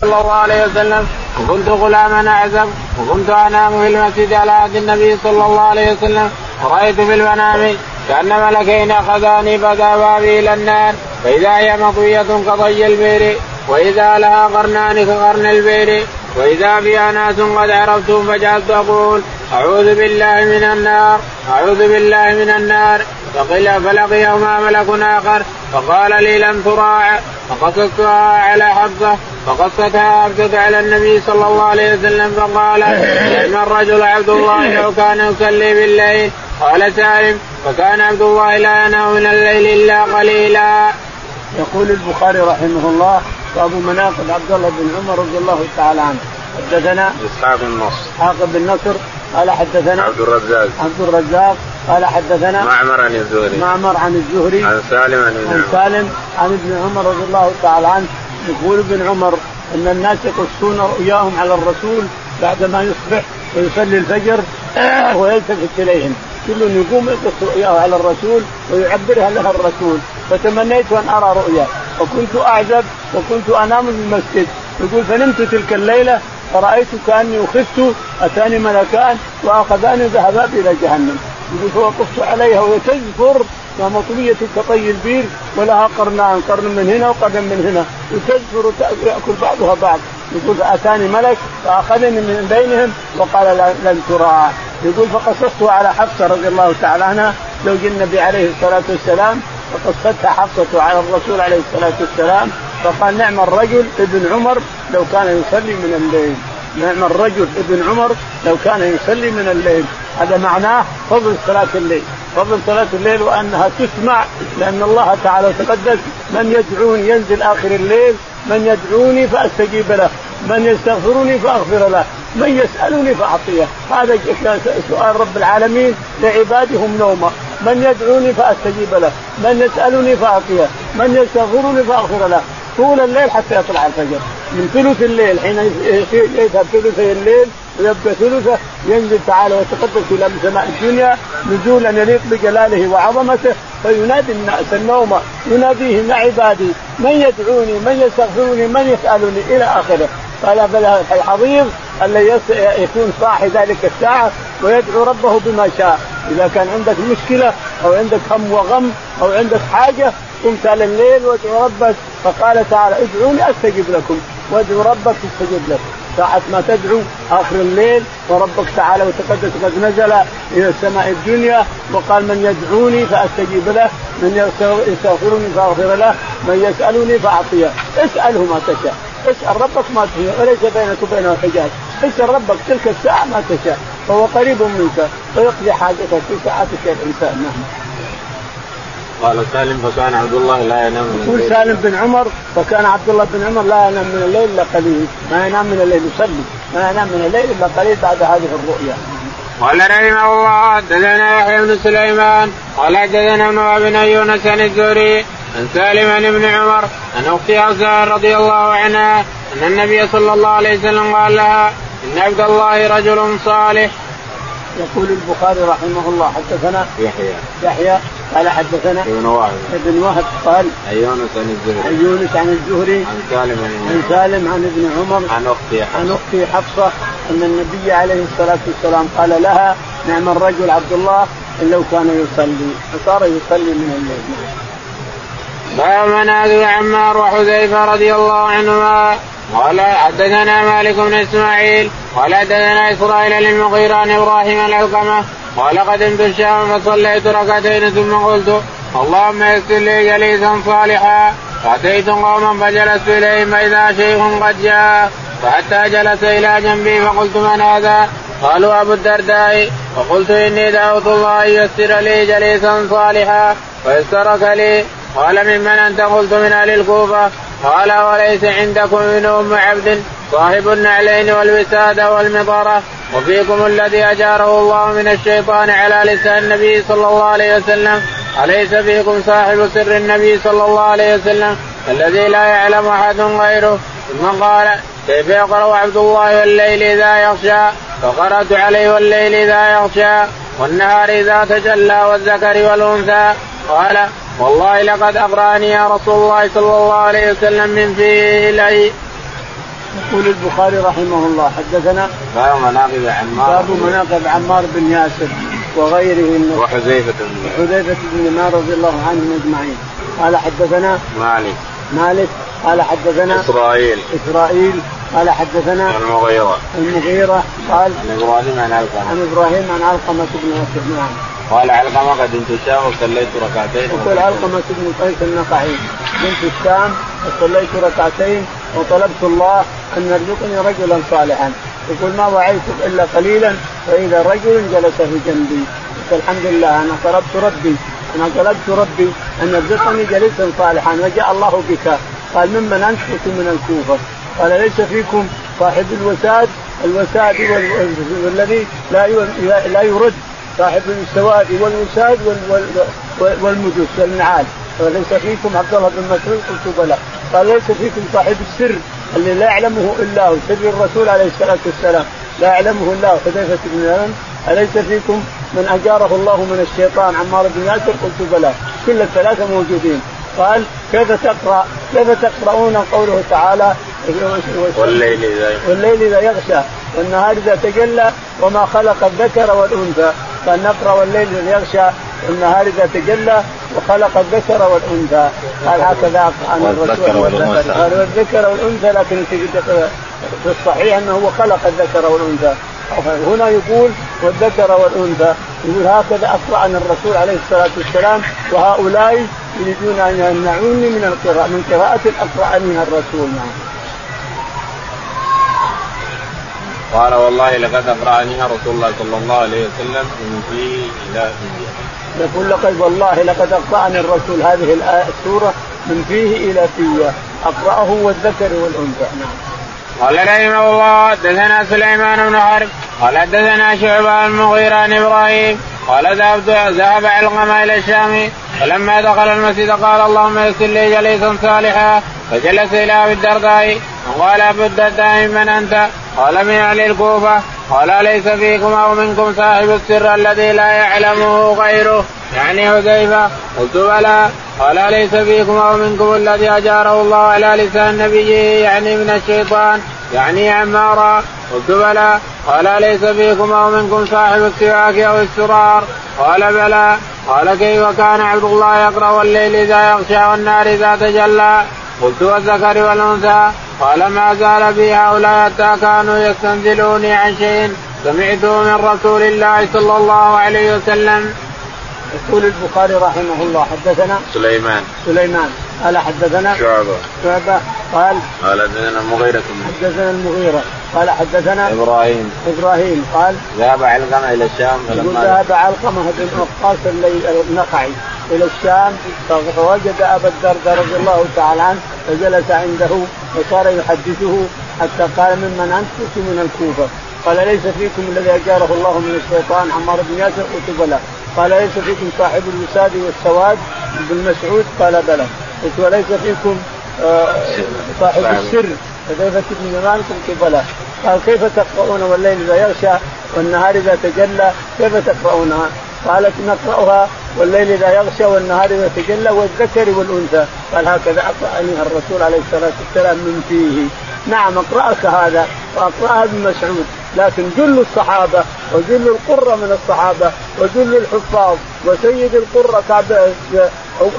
صلى الله عليه وسلم وكنت غلاما أعزب وكنت انام في المسجد على عهد النبي صلى الله عليه وسلم ورايت في المنام كأن ملكين أخذاني فذهبا بي إلى النار فإذا هي مطوية كطي البئر وإذا لها قرنان كقرن البئر وإذا بها ناس قد عرفتهم فجعلت أقول أعوذ بالله من النار أعوذ بالله من النار. فقيل فلقيهما ملك آخر فقال لي لم تراع فقصصتها على حفصه فقصتها حفصه على النبي صلى الله عليه وسلم فقال نعم الرجل عبد الله لو كان يصلي بالليل. قال سالم فكان عبد الله لا ينام من الليل إلا قليلا. يقول البخاري رحمه الله باب مناقب عبد الله بن عمر رضي الله تعالى عنه. حدثنا إسحاق بن نصر. إسحاق بن نصر قال حدثنا عبد الرزاق. عبد الرزاق قال حدثنا معمر عن الزهري. معمر عن الزهري. عن سالم عن عن سالم عن ابن عمر رضي الله تعالى عنه. يقول ابن عمر إن الناس يقصون رؤياهم على الرسول بعدما يصبح ويصلي الفجر ويلتفت إليهم. كل يقوم يقص رؤياه على الرسول ويعبرها لها الرسول. فتمنيت أن أرى رؤيا وكنت أعزب وكنت أنام في المسجد. يقول فنمت تلك الليلة فرأيت كأني أخذت أتاني ملكان وأخذاني ذهبا إلى جهنم. يقول فوقفت عليها وهي تزفر ومطوية كطي البير ولها قرنان قرن من هنا وقرن من هنا. وتزفر يأكل بعضها بعض. يقول فأتاني ملك فأخذني من بينهم وقال لن تراع يقول فقصصته على حفصة رضي الله تعالى عنها زوج النبي عليه الصلاة والسلام فقصتها حفصة على الرسول عليه الصلاة والسلام. فقال نعم الرجل ابن عمر لو كان يصلي من الليل. نعم الرجل ابن عمر لو كان يصلي من الليل. هذا معناه فضل صلاة الليل. فضل صلاة الليل وأنها تسمع لأن الله تعالى تقدس من يدعوني ينزل آخر الليل من يدعوني فأستجيب له من يستغفرني فأغفر له من يسألني فأعطيه. هذا سؤال رب العالمين لعباده هم نومة. من يدعوني فأستجيب له من يسألني فأعطيه من يستغفرني فأغفر له. طول الليل حتى يطلع الفجر. من ثلث الليل حين يذهب ثلثي الليل ويبقى ثلثه ينزل تعالى ويتقدس إلى سماء الدنيا نزولا يليق بجلاله وعظمته فينادي الناس النوم يناديهم يا عبادي من يدعوني من يستغفرني من يسألني إلى آخره. قال فالحضيض الذي يكون صاحي ذلك الساعة ويدعو ربه بما شاء. إذا كان عندك مشكلة أو عندك هم وغم أو عندك حاجة قمت على الليل وادعو ربك فقال تعالى ادعوني أستجب لكم وادعو ربك يستجب لك. ساعة ما تدعو آخر الليل وربك تعالى وتقدس قد نزل إلى السماء الدنيا وقال من يدعوني فأستجيب له من يستغفرني فأغفر له من يسألني فأعطيه. اسأله ما تشاء اسأل ربك ما تشاء وليس بينك وبينه حجاب. اسأل ربك تلك الساعة ما تشاء فهو قريب منك ويقضي حاجتك في ساعتك الإنسان نعم قال سالم فكان عبد الله لا ينام من يقول سالم بن عمر فكان عبد الله بن عمر لا ينام من الليل إلا قليل. ما ينام من الليل يصلي ما ينام من الليل إلا قليل بعد هذه الرؤيا. قال رحمه الله حدثنا يحيى بن سليمان قال حدثنا ابن أبي يونس عن الزهري عن سالم عن ابن عمر عن أختي حفصة رضي الله عنها أن النبي صلى الله عليه وسلم قال لها إن عبد الله رجل صالح. يقول البخاري رحمه الله حدثنا يحيى. يحيى قال حدثنا ابن وهب ابن وهب قال عن يونس عن الزهري. عن يونس عن الزهري. عن سالم عن عن سالم عن ابن عمر. عن أختي عن أختي حفصة أن النبي عليه الصلاة والسلام قال لها نعم الرجل عبد الله إن لو كان يصلي. فصار يصلي من الليل. باب منازل عمار وحذيفة رضي الله عنهما. قال حدثنا مالك بن إسماعيل قال حدثنا إسرائيل للمغيرة عن إبراهيم العلقمه قال قدمت الشام فصليت ركعتين ثم قلت اللهم يسر لي جليسا صالحا. فأتيت قوما فجلست إليهم فإذا شيخ قد جاء فحتى جلس إلى جنبي فقلت من هذا؟ قالوا أبو الدرداء. فقلت إني دعوت الله أن يسر لي جليسا صالحا فيسرك لي. قال ممن أنت؟ قلت من أهل الكوفة. قال وليس عندكم من أم عبد صاحب النعلين والوساد والمطره وفيكم الذي أجاره الله من الشيطان على لسان النبي صلى الله عليه وسلم. أليس فيكم صاحب سر النبي صلى الله عليه وسلم؟ الذي لا يعلم أحد غيره. ثم قال كيف يقرأ عبد الله والليل إذا يغشى؟ فقرأت عليه والليل إذا يغشى والنهار إذا تجلى والذكر والأنثى. قال والله لقد اقراني يا رسول الله صلى الله عليه وسلم من فيه الي يقول البخاري رحمه الله حدثنا باب مناقب عمار. باب مناقب عمار بن ياسر وغيره من وحذيفة بن حذيفة بن اليمان رضي الله عنهم أجمعين. قال حدثنا مالك. مالك قال حدثنا إسرائيل. إسرائيل قال حدثنا المغيرة. المغيرة قال عن إبراهيم عن علقمة. عن إبراهيم عن علقمة بن ياسر نعم. قال علقمة قد انت وصليت ركعتين. يقول علقمة بن قيس النقعي كنت الشام وصليت ركعتين وطلبت الله أن يرزقني رجلا صالحا. يقول ما وعيتك إلا قليلا فإذا رجل جلس في جنبي. الحمد لله أنا طلبت ربي. أنا طلبت ربي أن يرزقني جليسا صالحا وجاء الله بك. قال ممن انت قلت من الكوفة؟ قال ليس فيكم صاحب الوساد؟ الوساد والذي لا لا يرد. صاحب السواد والوساد والمجوس والنعال. وليس فيكم عبد الله بن مسعود؟ قلت بلى. قال ليس فيكم صاحب السر اللي لا يعلمه إلا هو سر الرسول عليه الصلاة والسلام. لا يعلمه إلا هو حذيفة بن أليس فيكم من أجاره الله من الشيطان عمار بن ياسر قلت بلى كل الثلاثة موجودين. قال كيف تقرأ؟ كيف تقرؤون قوله تعالى؟ والليل إذا والليل إذا يغشى والنهار إذا تجلى وما خلق الذكر والأنثى. قال نقرأ والليل إذا يغشى والنهار إذا تجلى وخلق الذكر والأنثى. قال هكذا عن الرسول والذكر والأنثى. لكن في الصحيح أنه هو خلق الذكر والأنثى. هنا يقول والذكر والأنثى يقول هكذا اقرأنا الرسول عليه الصلاة والسلام وهؤلاء يريدون أن يمنعوني من القراءة من قراءة اقرأنيها الرسول نعم. قال والله لقد اقرأنيها رسول الله صلى الله عليه وسلم من فيه إلى فيه. يقول لقد والله لقد أقرأني الرسول هذه السوره من فيه إلى فيه أقرأه والذكر والأنثى نعم. قال رحمه الله حدثنا سليمان بن حرب قال حدثنا شعبة المغيرة عن إبراهيم قال ذهبت ذهب علقمة إلى الشام فلما دخل المسجد قال اللهم يسر لي جليسا صالحا فجلس إلى أبي الدرداء وقال أبو الدرداء من أنت؟ قال من أهل الكوفة قال ليس فيكم أو منكم صاحب السر الذي لا يعلمه غيره؟ يعني حذيفة. قلت بلى. قال ليس فيكم أو منكم الذي أجاره الله على لسان نبيه يعني من الشيطان يعني عمارا قلت بلى. قال ليس فيكم أو منكم صاحب السواك أو السرار؟ قال بلى. قال كيف كان عبد الله يقرأ والليل إذا يغشى والنار إذا تجلى؟ قلت والذكر والأنثى. قال ما زال بي هؤلاء حتى كانوا يستنزلوني عن شيء سمعته من رسول الله صلى الله عليه وسلم. يقول البخاري رحمه الله حدثنا سليمان. سليمان. قال حدثنا شعبة. شعبة. قال قال حدثنا المغيرة حدثنا المغيرة. قال حدثنا إبراهيم. إبراهيم قال ذهب علقمة إلى الشام يقول ذهب علقمة بن وقاص النخعي إلى الشام فوجد أبا الدرداء رضي الله تعالى عنه فجلس عنده وصار يحدثه حتى قال ممن أنت؟ قلت من الكوفة. قال ليس فيكم الذي أجاره الله من الشيطان عمار بن ياسر؟ قلت بلى. قال ليس فيكم صاحب الوساد والسواد بن مسعود؟ قال بلى. قلت وليس فيكم صاحب السر فكيف تبني زمانكم قبله قال كيف تقرؤون والليل إذا يغشى والنهار إذا تجلى؟ كيف تقرؤونها؟ قالت نقرأها والليل إذا يغشى والنهار إذا تجلى والذكر والأنثى. قال هكذا اقراني الرسول عليه الصلاة والسلام من فيه. نعم أقرأك هذا وأقرأها ابن مسعود لكن جل الصحابة وجل القرة من الصحابة وجل الحفاظ وسيد القرة كعب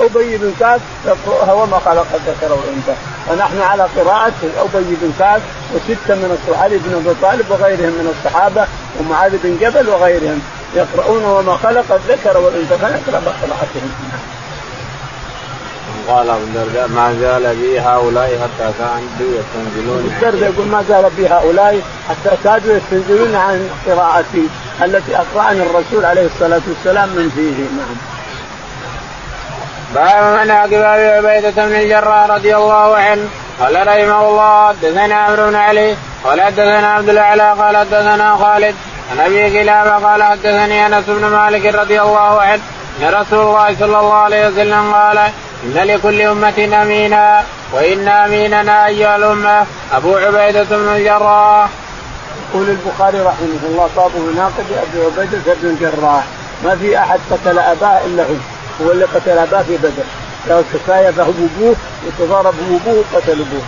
أبي بن كعب يقراها وما خلق الذكر والانثى فنحن على قراءة أبي بن كعب وستة من علي بن أبي طالب وغيرهم من الصحابة ومعاذ بن جبل وغيرهم يقرؤون وما خلق الذكر والانثى فنقرأ بقراءتهم. قال أبو الدرداء ما زال بي هؤلاء حتى كادوا يستنزلون الدرداء يقول ما زال بي هؤلاء حتى كادوا يستنزلون عن قراءتي التي أقرأني الرسول عليه الصلاة والسلام من فيه نعم. باب مناقب ابي عبيده بن الجراح رضي الله عنه قال رحمه الله حدثنا عمرو بن علي قال حدثنا عبد الأعلى قال حدثنا خالد عن أبي كلابه قال حدثني أنس بن مالك رضي الله عنه أن رسول الله صلى الله عليه وسلم قال إن لكل أمة أمينا وإن أميننا أيها الأمة. أبو عبيدة بن الجراح. يقول البخاري رحمه الله باب مناقب أبي عبيدة بن الجراح. ما في أحد قتل أباه إلا هو هو اللي قتل أباه في بدر. لو كفايه فهو أبوه وتضارب أبوه قتل أبوه.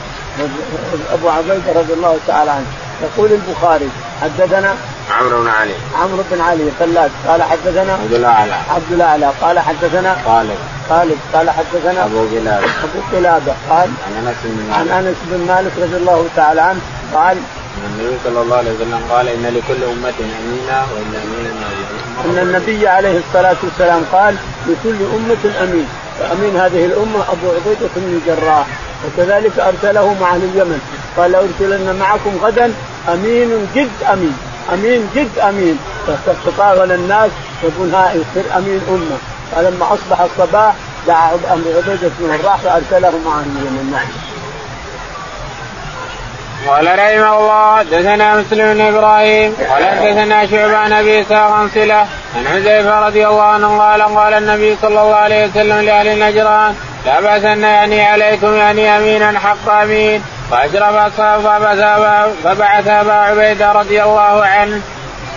أبو عبيدة رضي الله تعالى عنه. يقول البخاري حدثنا عمرو بن علي. عمرو بن علي خلاد قال حدثنا عبد الأعلى. عبد الأعلى. قال حدثنا خالد. خالد. قال حدثنا أبو قلابه أبو قلابه قال عن أنس بن مالك. عن أنس بن مالك رضي الله تعالى عنه. قال النبي صلى الله عليه وسلم قال إن لكل أمة امينا وإن امينا أن النبي عليه الصلاة والسلام قال لكل أمة أمين. فامين هذه الأمة أبو عبيدة بن الجراح وكذلك أرسله مع أهل اليمن قال لأرسلن معكم غدا أمين جد أمين أمين جد أمين. فتطاول الناس يقول ها يصير أمين أمة. فلما أصبح الصباح دعا أبو عبيدة بن الراح فأرسله مع أهل اليمن نعم قال رحمه الله حدثنا مسلم بن إبراهيم قال حدثنا شعبة عن أبي إسحاق عن صله عن حذيفة رضي الله عنه قال قال النبي صلى الله عليه وسلم لأهل نجران لا بأس أن يعني عليكم يعني أمينا حق أمين. فأشرف أصحابه فبعث أبا عبيدة رضي الله عنه.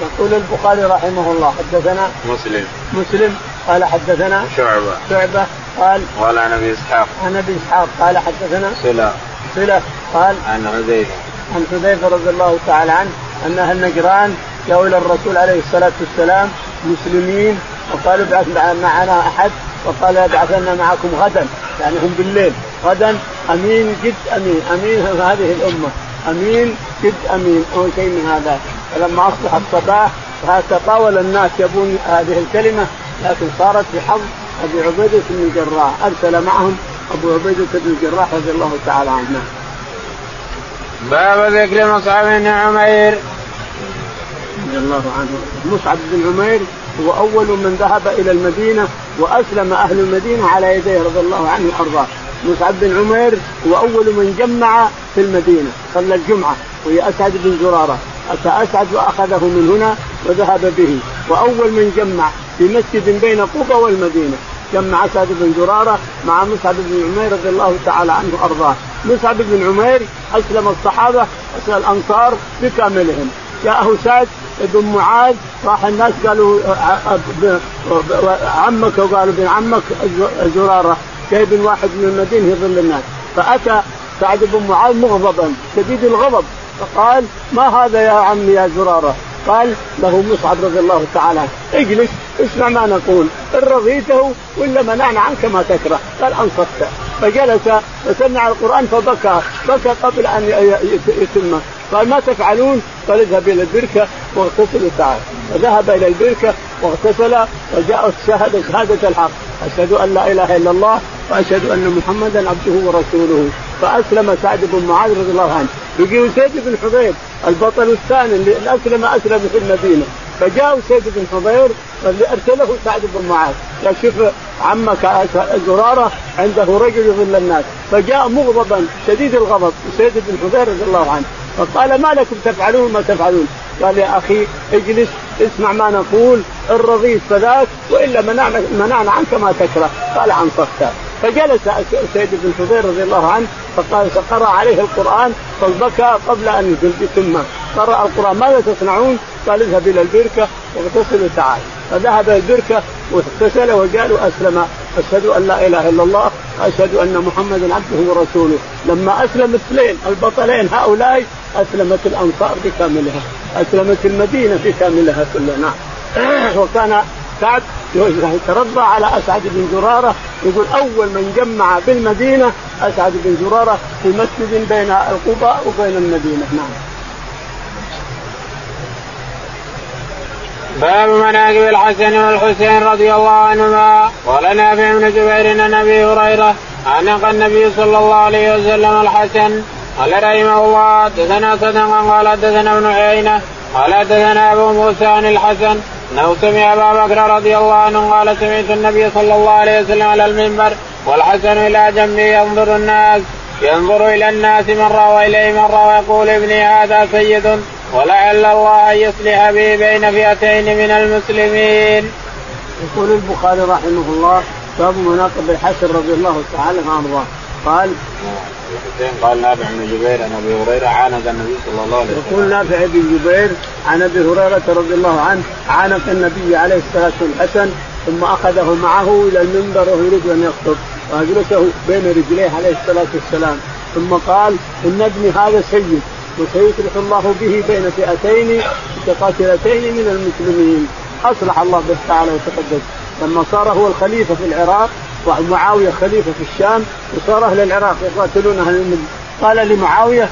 يقول البخاري رحمه الله حدثنا مسلم. مسلم قال حدثنا شعبة. شعبة قال قال عن أبي إسحاق. عن أبي إسحاق قال حدثنا صله صله قال عن حذيفة. عن حذيفة رضي الله تعالى عنه أن أهل نجران جاءوا إلى الرسول عليه الصلاة والسلام مسلمين وقالوا ابعث معنا أحد وقال يبعثن معكم غدا يعني هم بالليل. غدا أمين جد أمين أمين هذه الأمة. أمين جد أمين أو شيء من هذا. فلما أصبح الصباح تطاول الناس يبون هذه الكلمة لكن صارت بحظ أبي عبيدة بن الجراح. أرسل معهم أبو عبيده بن الجراح رضي الله تعالى عنه. باب ذكر مصعب بن عمير. رضي الله عنه. مصعب بن عمير هو أول من ذهب إلى المدينة وأسلم أهل المدينة على يديه رضي الله عنه وارضاه مصعب بن عمير هو أول من جمع في المدينة صلى الجمعة وهي أسعد بن زرارة. اتى اسعد وأخذه من هنا وذهب به. وأول من جمع في مسجد بين قبى والمدينة. جمع اسعد بن زراره مع مصعب بن عمير رضي الله تعالى عنه وأرضاه. مصعب بن عمير أسلم الصحابة اسلم الأنصار بكاملهم. جاءه سعد بن معاذ راح الناس قالوا عمك وقالوا ابن عمك زراره جايب واحد من المدينة يظل الناس. فأتى سعد بن معاذ مغضبا شديد الغضب. فقال ما هذا يا عمي يا زراره قال له مصعب رضي الله تعالى اجلس اسمع ما نقول إن رضيته ولا منعنا عنك ما تكره. قال أنصفت. فجلس وسمع القرآن فبكى بكى قبل أن يتم. قال ما تفعلون؟ قال اذهب إلى البركة واغتسل وتعال. فذهب إلى البركة واغتسل وجاء شهد شهادة الحق. أشهد أن لا إله إلا الله وأشهد أن محمدا عبده ورسوله. فأسلم سعد بن معاذ رضي الله عنه. يجي سيد بن حضير البطل الثاني اللي اسلم أسلم في المدينة فجاء سيد بن حضير اللي أرسله سعد بن معاذ. قال شوف عمك زرارة عنده رجل يظل الناس. فجاء مغضبا شديد الغضب سيد بن حضير رضي الله عنه. فقال ما لكم تفعلون ما تفعلون؟ قال يا أخي اجلس اسمع ما نقول ان رضيت فذاك وإلا منعنا منعنا عنك ما تكره. قال عن فجلس سيد بن حضير رضي الله عنه فقال فقرأ عليه القرآن فبكى قبل أن يتم قرأ القرآن. ماذا تصنعون؟ قال اذهب إلى البركة واغتسل وتعال. فذهب البركة واغتسل وجاء أسلم. أشهد أن لا إله إلا الله. أشهد أن محمدا عبده ورسوله. لما أسلم اثنين البطلين هؤلاء أسلمت الأنصار بكاملها. أسلمت المدينة بكاملها كلها. نعم. وكان كعب يترضى على أسعد بن زرارة. يقول أول من جمع بالمدينة أسعد بن زرارة في مسجد بين القباء وبين المدينة. نعم. باب مناقب الحسن والحسين رضي الله عنهما. قال نافع بن جبير عن أبي هريرة عنق النبي صلى الله عليه وسلم الحسن قال رحمه الله حدثنا صدقا قال حدثنا ابن عيينة قال حدثنا أبو موسى عن الحسن انه سمع أبا بكر رضي الله عنه قال سمعت النبي صلى الله عليه وسلم على المنبر والحسن إلى جنبه ينظر الناس ينظر إلى الناس مره واليه مره ويقول ابني هذا سيد ولعل الله أن يصلح به بين فئتين من المسلمين. يقول البخاري رحمه الله باب مناقب الحسن رضي الله تعالى عنه قال قال نافع بن جبير عن أبي هريرة عانق النبي صلى الله عليه وسلم. يقول نافع بن جبير عن أبي هريرة رضي الله عنه عانق النبي عليه الصلاة والسلام الحسن ثم أخذه معه إلى المنبر وهو يريد أن يخطب وأجلسه بين رجليه عليه الصلاة والسلام. ثم قال إن ابني هذا سيد وسيصلح الله به بين فئتين متقاتلتين من المسلمين. أصلح الله به تعالى وتقدس. لما صار هو الخليفة في العراق ومعاوية خليفة في الشام وصار أهل العراق يقاتلون أهل النبي قال لمعاوية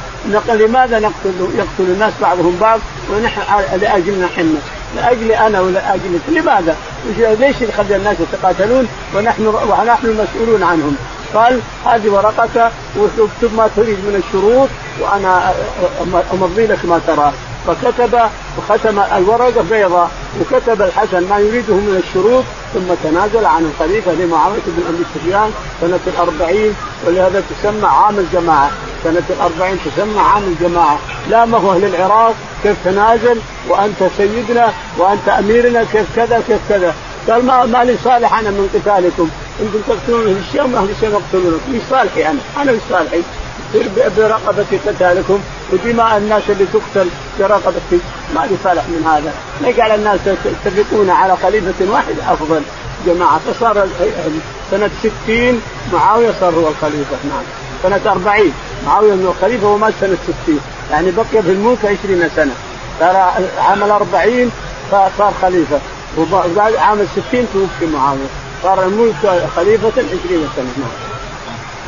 لماذا نقتل يقتل الناس بعضهم بعض ونحن لأجلنا حنا لاجلي أنا ولاجلك لماذا؟ ليش يخلي الناس يتقاتلون ونحن ونحن المسؤولون عنهم؟ قال هذه ورقة واكتب ما تريد من الشروط وأنا أمضي لك ما تراه فكتب وختم الورقة بيضاء وكتب الحسن ما يريده من الشروط ثم تنازل عن الخليفة لمعاويه بن أبي سفيان سنة الأربعين ولهذا تسمى عام الجماعة. سنة الأربعين تسمى عام الجماعة. لا ما هو أهل العراق كيف تنازل؟ وأنت سيدنا وأنت أميرنا كيف كذا كيف كذا. قال ما, لي صالح أنا من قتالكم. إنتم تقتلون أهل الشام واهل الشام يقتلونكم إيش صالحي أنا؟ أنا إيش صالحي؟ برقبة قتالكم ودماء الناس اللي تقتل برقبة ما لي صالح من هذا، يجعل الناس يتفقون على خليفة واحد أفضل؟ جماعة فصار سنة 60 معاوية صار هو الخليفة نعم. سنة 40 معاوية هو الخليفة ومات سنة 60 يعني بقي في الملك 20 سنة. صار عام 40 صار خليفة. وبعد عام 60 توفي معاوية. صار الملك خليفة 20 سنة نعم.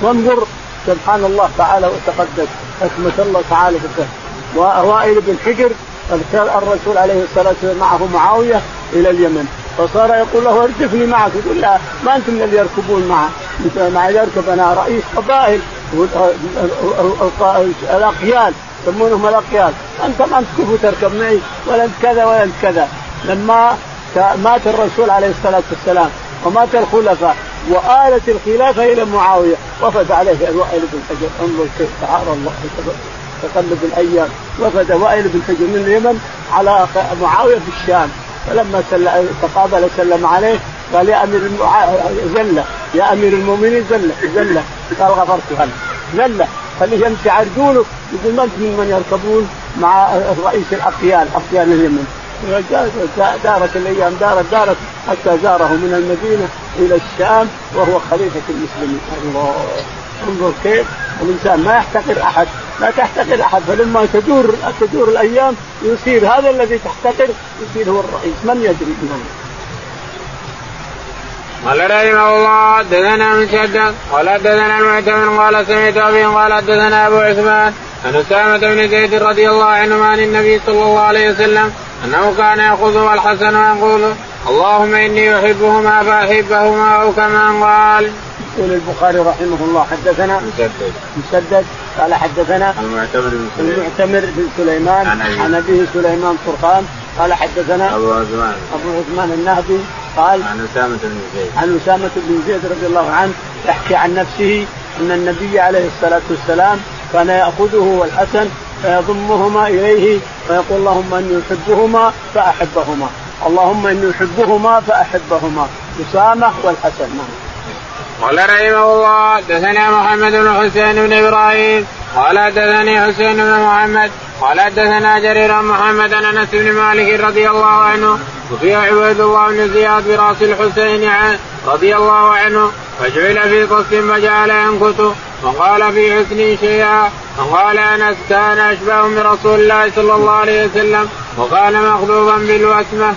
وانظر سبحان الله تعالى وتقدس حكمة الله تعالى في ووائل بن حجر الرسول عليه الصلاة والسلام معه معاوية إلى اليمن. فصار يقول له ارجفني معك. يقول لا ما أنتم من اللي يركبون معه مع يركب أنا رئيس قبائل. الأقيال يسمونهم الأقيال. انت ما انت كيف تركب معي؟ ولا أنت كذا ولا أنت كذا. لما مات الرسول عليه الصلاة والسلام ومات الخلفاء وآلت الخلافة إلى معاوية. وفد عليه الوائل بن حجر. انظر كيف تعالى الله تقلب الأيام. وفد وائل بن حجر من اليمن على معاوية في الشام. فلما تقابل سلم عليه قال يا أمير زله يا أمير المؤمنين زله زله قال غفرت هلا زله خليه يمشي عرجوله يقول ما أنت من يركبون مع رئيس الاقيال اقيال اليمن. دارت الأيام دارت دارت حتى زاره من المدينة إلى الشام وهو خليفة المسلمين. الله. انظر كيف الإنسان ما يحتقر أحد لا تحتقر أحد فلما تدور تدور الأيام يصير هذا الذي تحتقر يصير هو الرئيس. من يدري قال رحمه الله حدثنا مسدد قال حدثنا المعتمر قال سمعت أبي قال حدثنا أبو عثمان عن أسامة بن زيد رضي الله عنهما عن النبي صلى الله عليه وسلم أنه كان ياخذه الحسن ويقول اللهم إني أحبهما فأحبهما أو كما قال. يقول البخاري رحمه الله حدثنا مسدد مسدد قال حدثنا المعتمر بن سليمان. المعتمر بن سليمان عن أبيه سليمان فرقان قال حدثنا أبو عثمان. أبو عثمان النهدي قال عن أسامة بن زيد. عن أسامة بن زيد رضي الله عنه يحكي عن نفسه أن النبي عليه الصلاة والسلام كان يأخذه والحسن فيضمهما إليه ويقول اللهم أني أحبهما فأحبهما. اللهم إني أحبهما فأحبهما. أسامة والحسن. نعم. قال رحمه الله دثنا محمد بن حسين بن إبراهيم قال حدثني حسين بن محمد قال حدثنا جرير محمد عن أنس بن مالك رضي الله عنه وفي عبيد الله بن زياد براس الحسين رضي الله عنه فجعل في قص فجعل ينكت وقال في حسن شيئا وقال أنس كان أشبه برسول الله صلى الله عليه وسلم وكان مخلوبا بالوسمة.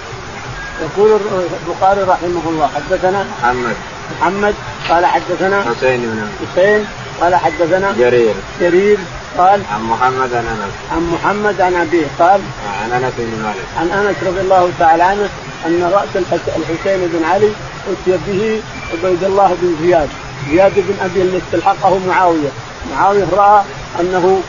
يقول البخاري رحمه الله حدثنا محمد محمد قال حدثنا حسين بن حسين قال حدثنا جرير. جرير قال عن محمد عن أنس. عن محمد عن أبيه قال عن أنس بن مالك. عن أنس رضي الله تعالى عنه أن رأس الحسين بن علي أتي به عبيد الله بن زياد. زياد بن أبي اللي استلحقه معاوية. معاوية رأى أنه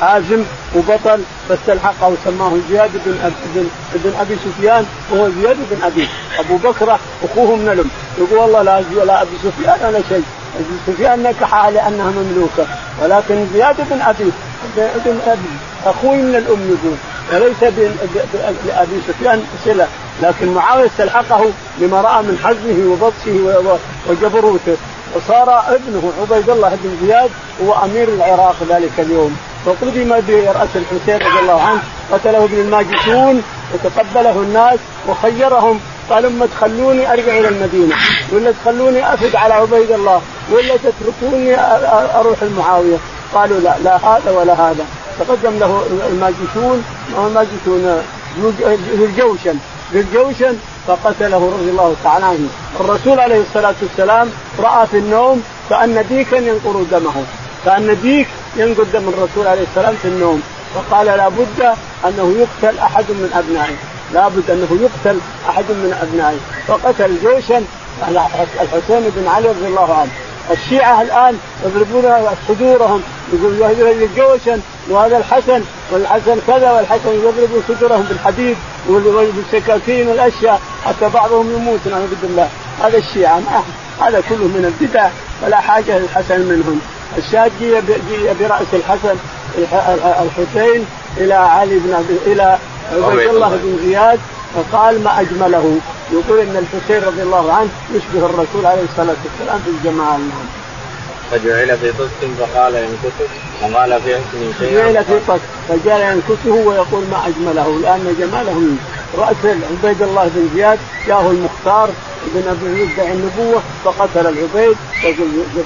حازم وبطل فاستلحقه وسماه زياد بن ابي بن أبي سفيان وهو زياد بن أبي. أبو بكر أخوه من الأم. يقول والله لا لا أبي سفيان ولا شيء. سفيان نكحها لانها مملوكة ولكن زياد بن أبي بن أبي أخوي من الأم يقول وليس بابي سفيان صلة لكن معاوية استلحقه لما رأى من حزمه وبطشه وجبروته. وصار ابنه عبيد الله بن زياد هو أمير العراق ذلك اليوم. وقدم براس الحسين رضي الله عنه قتله ابن الماجشون وتقبله الناس وخيرهم قال اما تخلوني أرجع إلى المدينة ولا تخلوني أفد على عبيد الله ولا تتركوني أروح المعاوية. قالوا لا لا هذا ولا هذا. تقدم له الماجشون الماجشون ذو الجوشن ذو الجوشن فقتله رضي الله تعالى عنه. الرسول عليه الصلاة والسلام رأى في النوم كان ديكا ينقر دمه. كان ديك ينقر دم الرسول عليه السلام في النوم. فقال لا بد أنه يقتل أحد من أبنائه. لابد أنه يقتل أحد من أبنائه. فقتل جيشا الحسين بن علي رضي الله عنه. الشيعة الآن يضربون صدورهم يقول هذا جوشا وهذا الحسن والحسن كذا والحسن يضربون صدورهم بالحديد. والسكاكين والأشياء حتى بعضهم يموت. نعوذ بالله. هذا الشيعة هذا كله من البدع ولا حاجة للحسن منهم. الشاهد جي برأس الحسن الحسين إلى علي بن إلى عبيد الله بن زياد فقال ما أجمله. يقول إن الحسين رضي الله عنه يشبه الرسول عليه الصلاة والسلام في الجمال نعم. فجعل في طست فقال ينكته وقال في حسن شيء جعل في طست فجعل ينكته ويقول ما أجمله. لأن جماله رأس عبيد الله بن زياد جاءه المختار بن أبي يدعي النبوة فقتل العبيد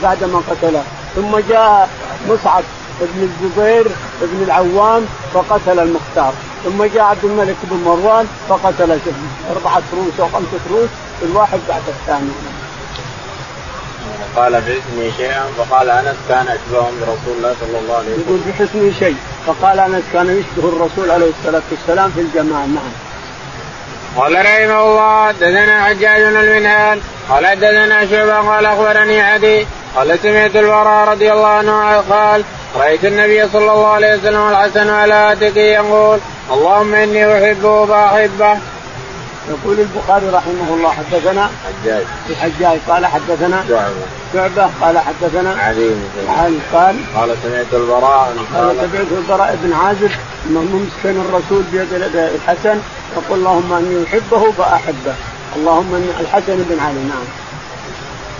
بعد ما قتله. ثم جاء مصعب بن الزبير بن العوام فقتل المختار. ثم جاء عبد الملك بن مروان فقتل أربعة رؤوس أو خمسة رؤوس الواحد بعد الثاني. قال باسمي شيئا. فقال أنس كان اشبه برسول الله صلى الله عليه وسلم. يقول بحسني شيء. فقال أنس كان يشبه الرسول عليه الصلاة والسلام في الجمال نعم. قال رحمه الله دثنا حجاج بن المنهال. قال دثنا شعبة قال أخبرني عدي. قال سمعت البراء رضي الله عنه قال رأيت النبي صلى الله عليه وسلم والحسن على هاتفه يقول اللهم إني احبه فاحبه. يقول البخاري رحمه الله حدثنا حجاج. الحجاج قال حدثنا شعبة. شعبة قال حدثنا علي. علي قال قال سمعت البراء قال سمعت البراء بن عازب ممسكن الرسول بيد الحسن يقول اللهم إني أحبه فاحبه اللهم إني الحسن بن علي نعم.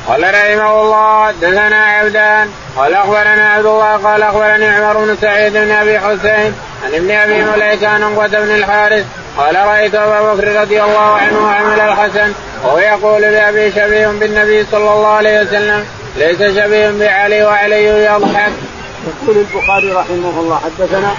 قال رحمه الله دثنا عبدان قال أخبرنا عبد الله قال أخبرني عمر بن سعيد بن أبي حسين عن ابن أبي مليكة عن عقبة بن الحارث قال رأيت أبا بكر رضي الله عنه وعمل الحسن وهو يقول لأبي شبيه بالنبي صلى الله عليه وسلم ليس شبيه بعلي وعلي يضحك يقول البخاري رحمه الله حدثنا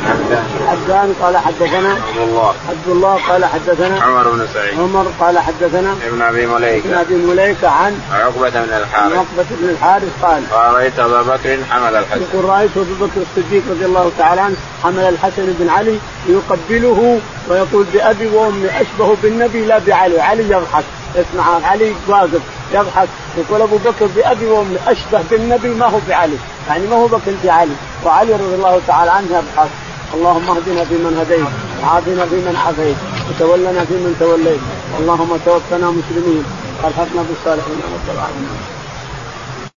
حدان قال حدثنا عبد الله. عبد الله قال حدثنا عمر بن سعيد. عمر قال حدثنا ابن أبي مليكة. ابن أبي مليكة عن عقبة بن الحارث. عقبة بن الحارث قال رايت أبا بكر حمل الحسن. يقول رأيت أبو بكر الصديق رضي الله تعالى عنه حمل الحسن بن علي يقبله ويقول بأبي وأمي أشبه بالنبي لا بعلي، علي يضحك. اسمع علي واقف. يضحك يقول أبو بكر بأبي وأمي أشبه بالنبي ما هو بعلي، يعني ما هو بكر بعلي، وعلي رضي الله تعالى عنه يضحك. اللهم اهدنا فيمن هديت وعافنا فيمن عافيت وتولنا فيمن توليت. اللهم توفنا مسلمين والحقنا بالصالحين العالمين.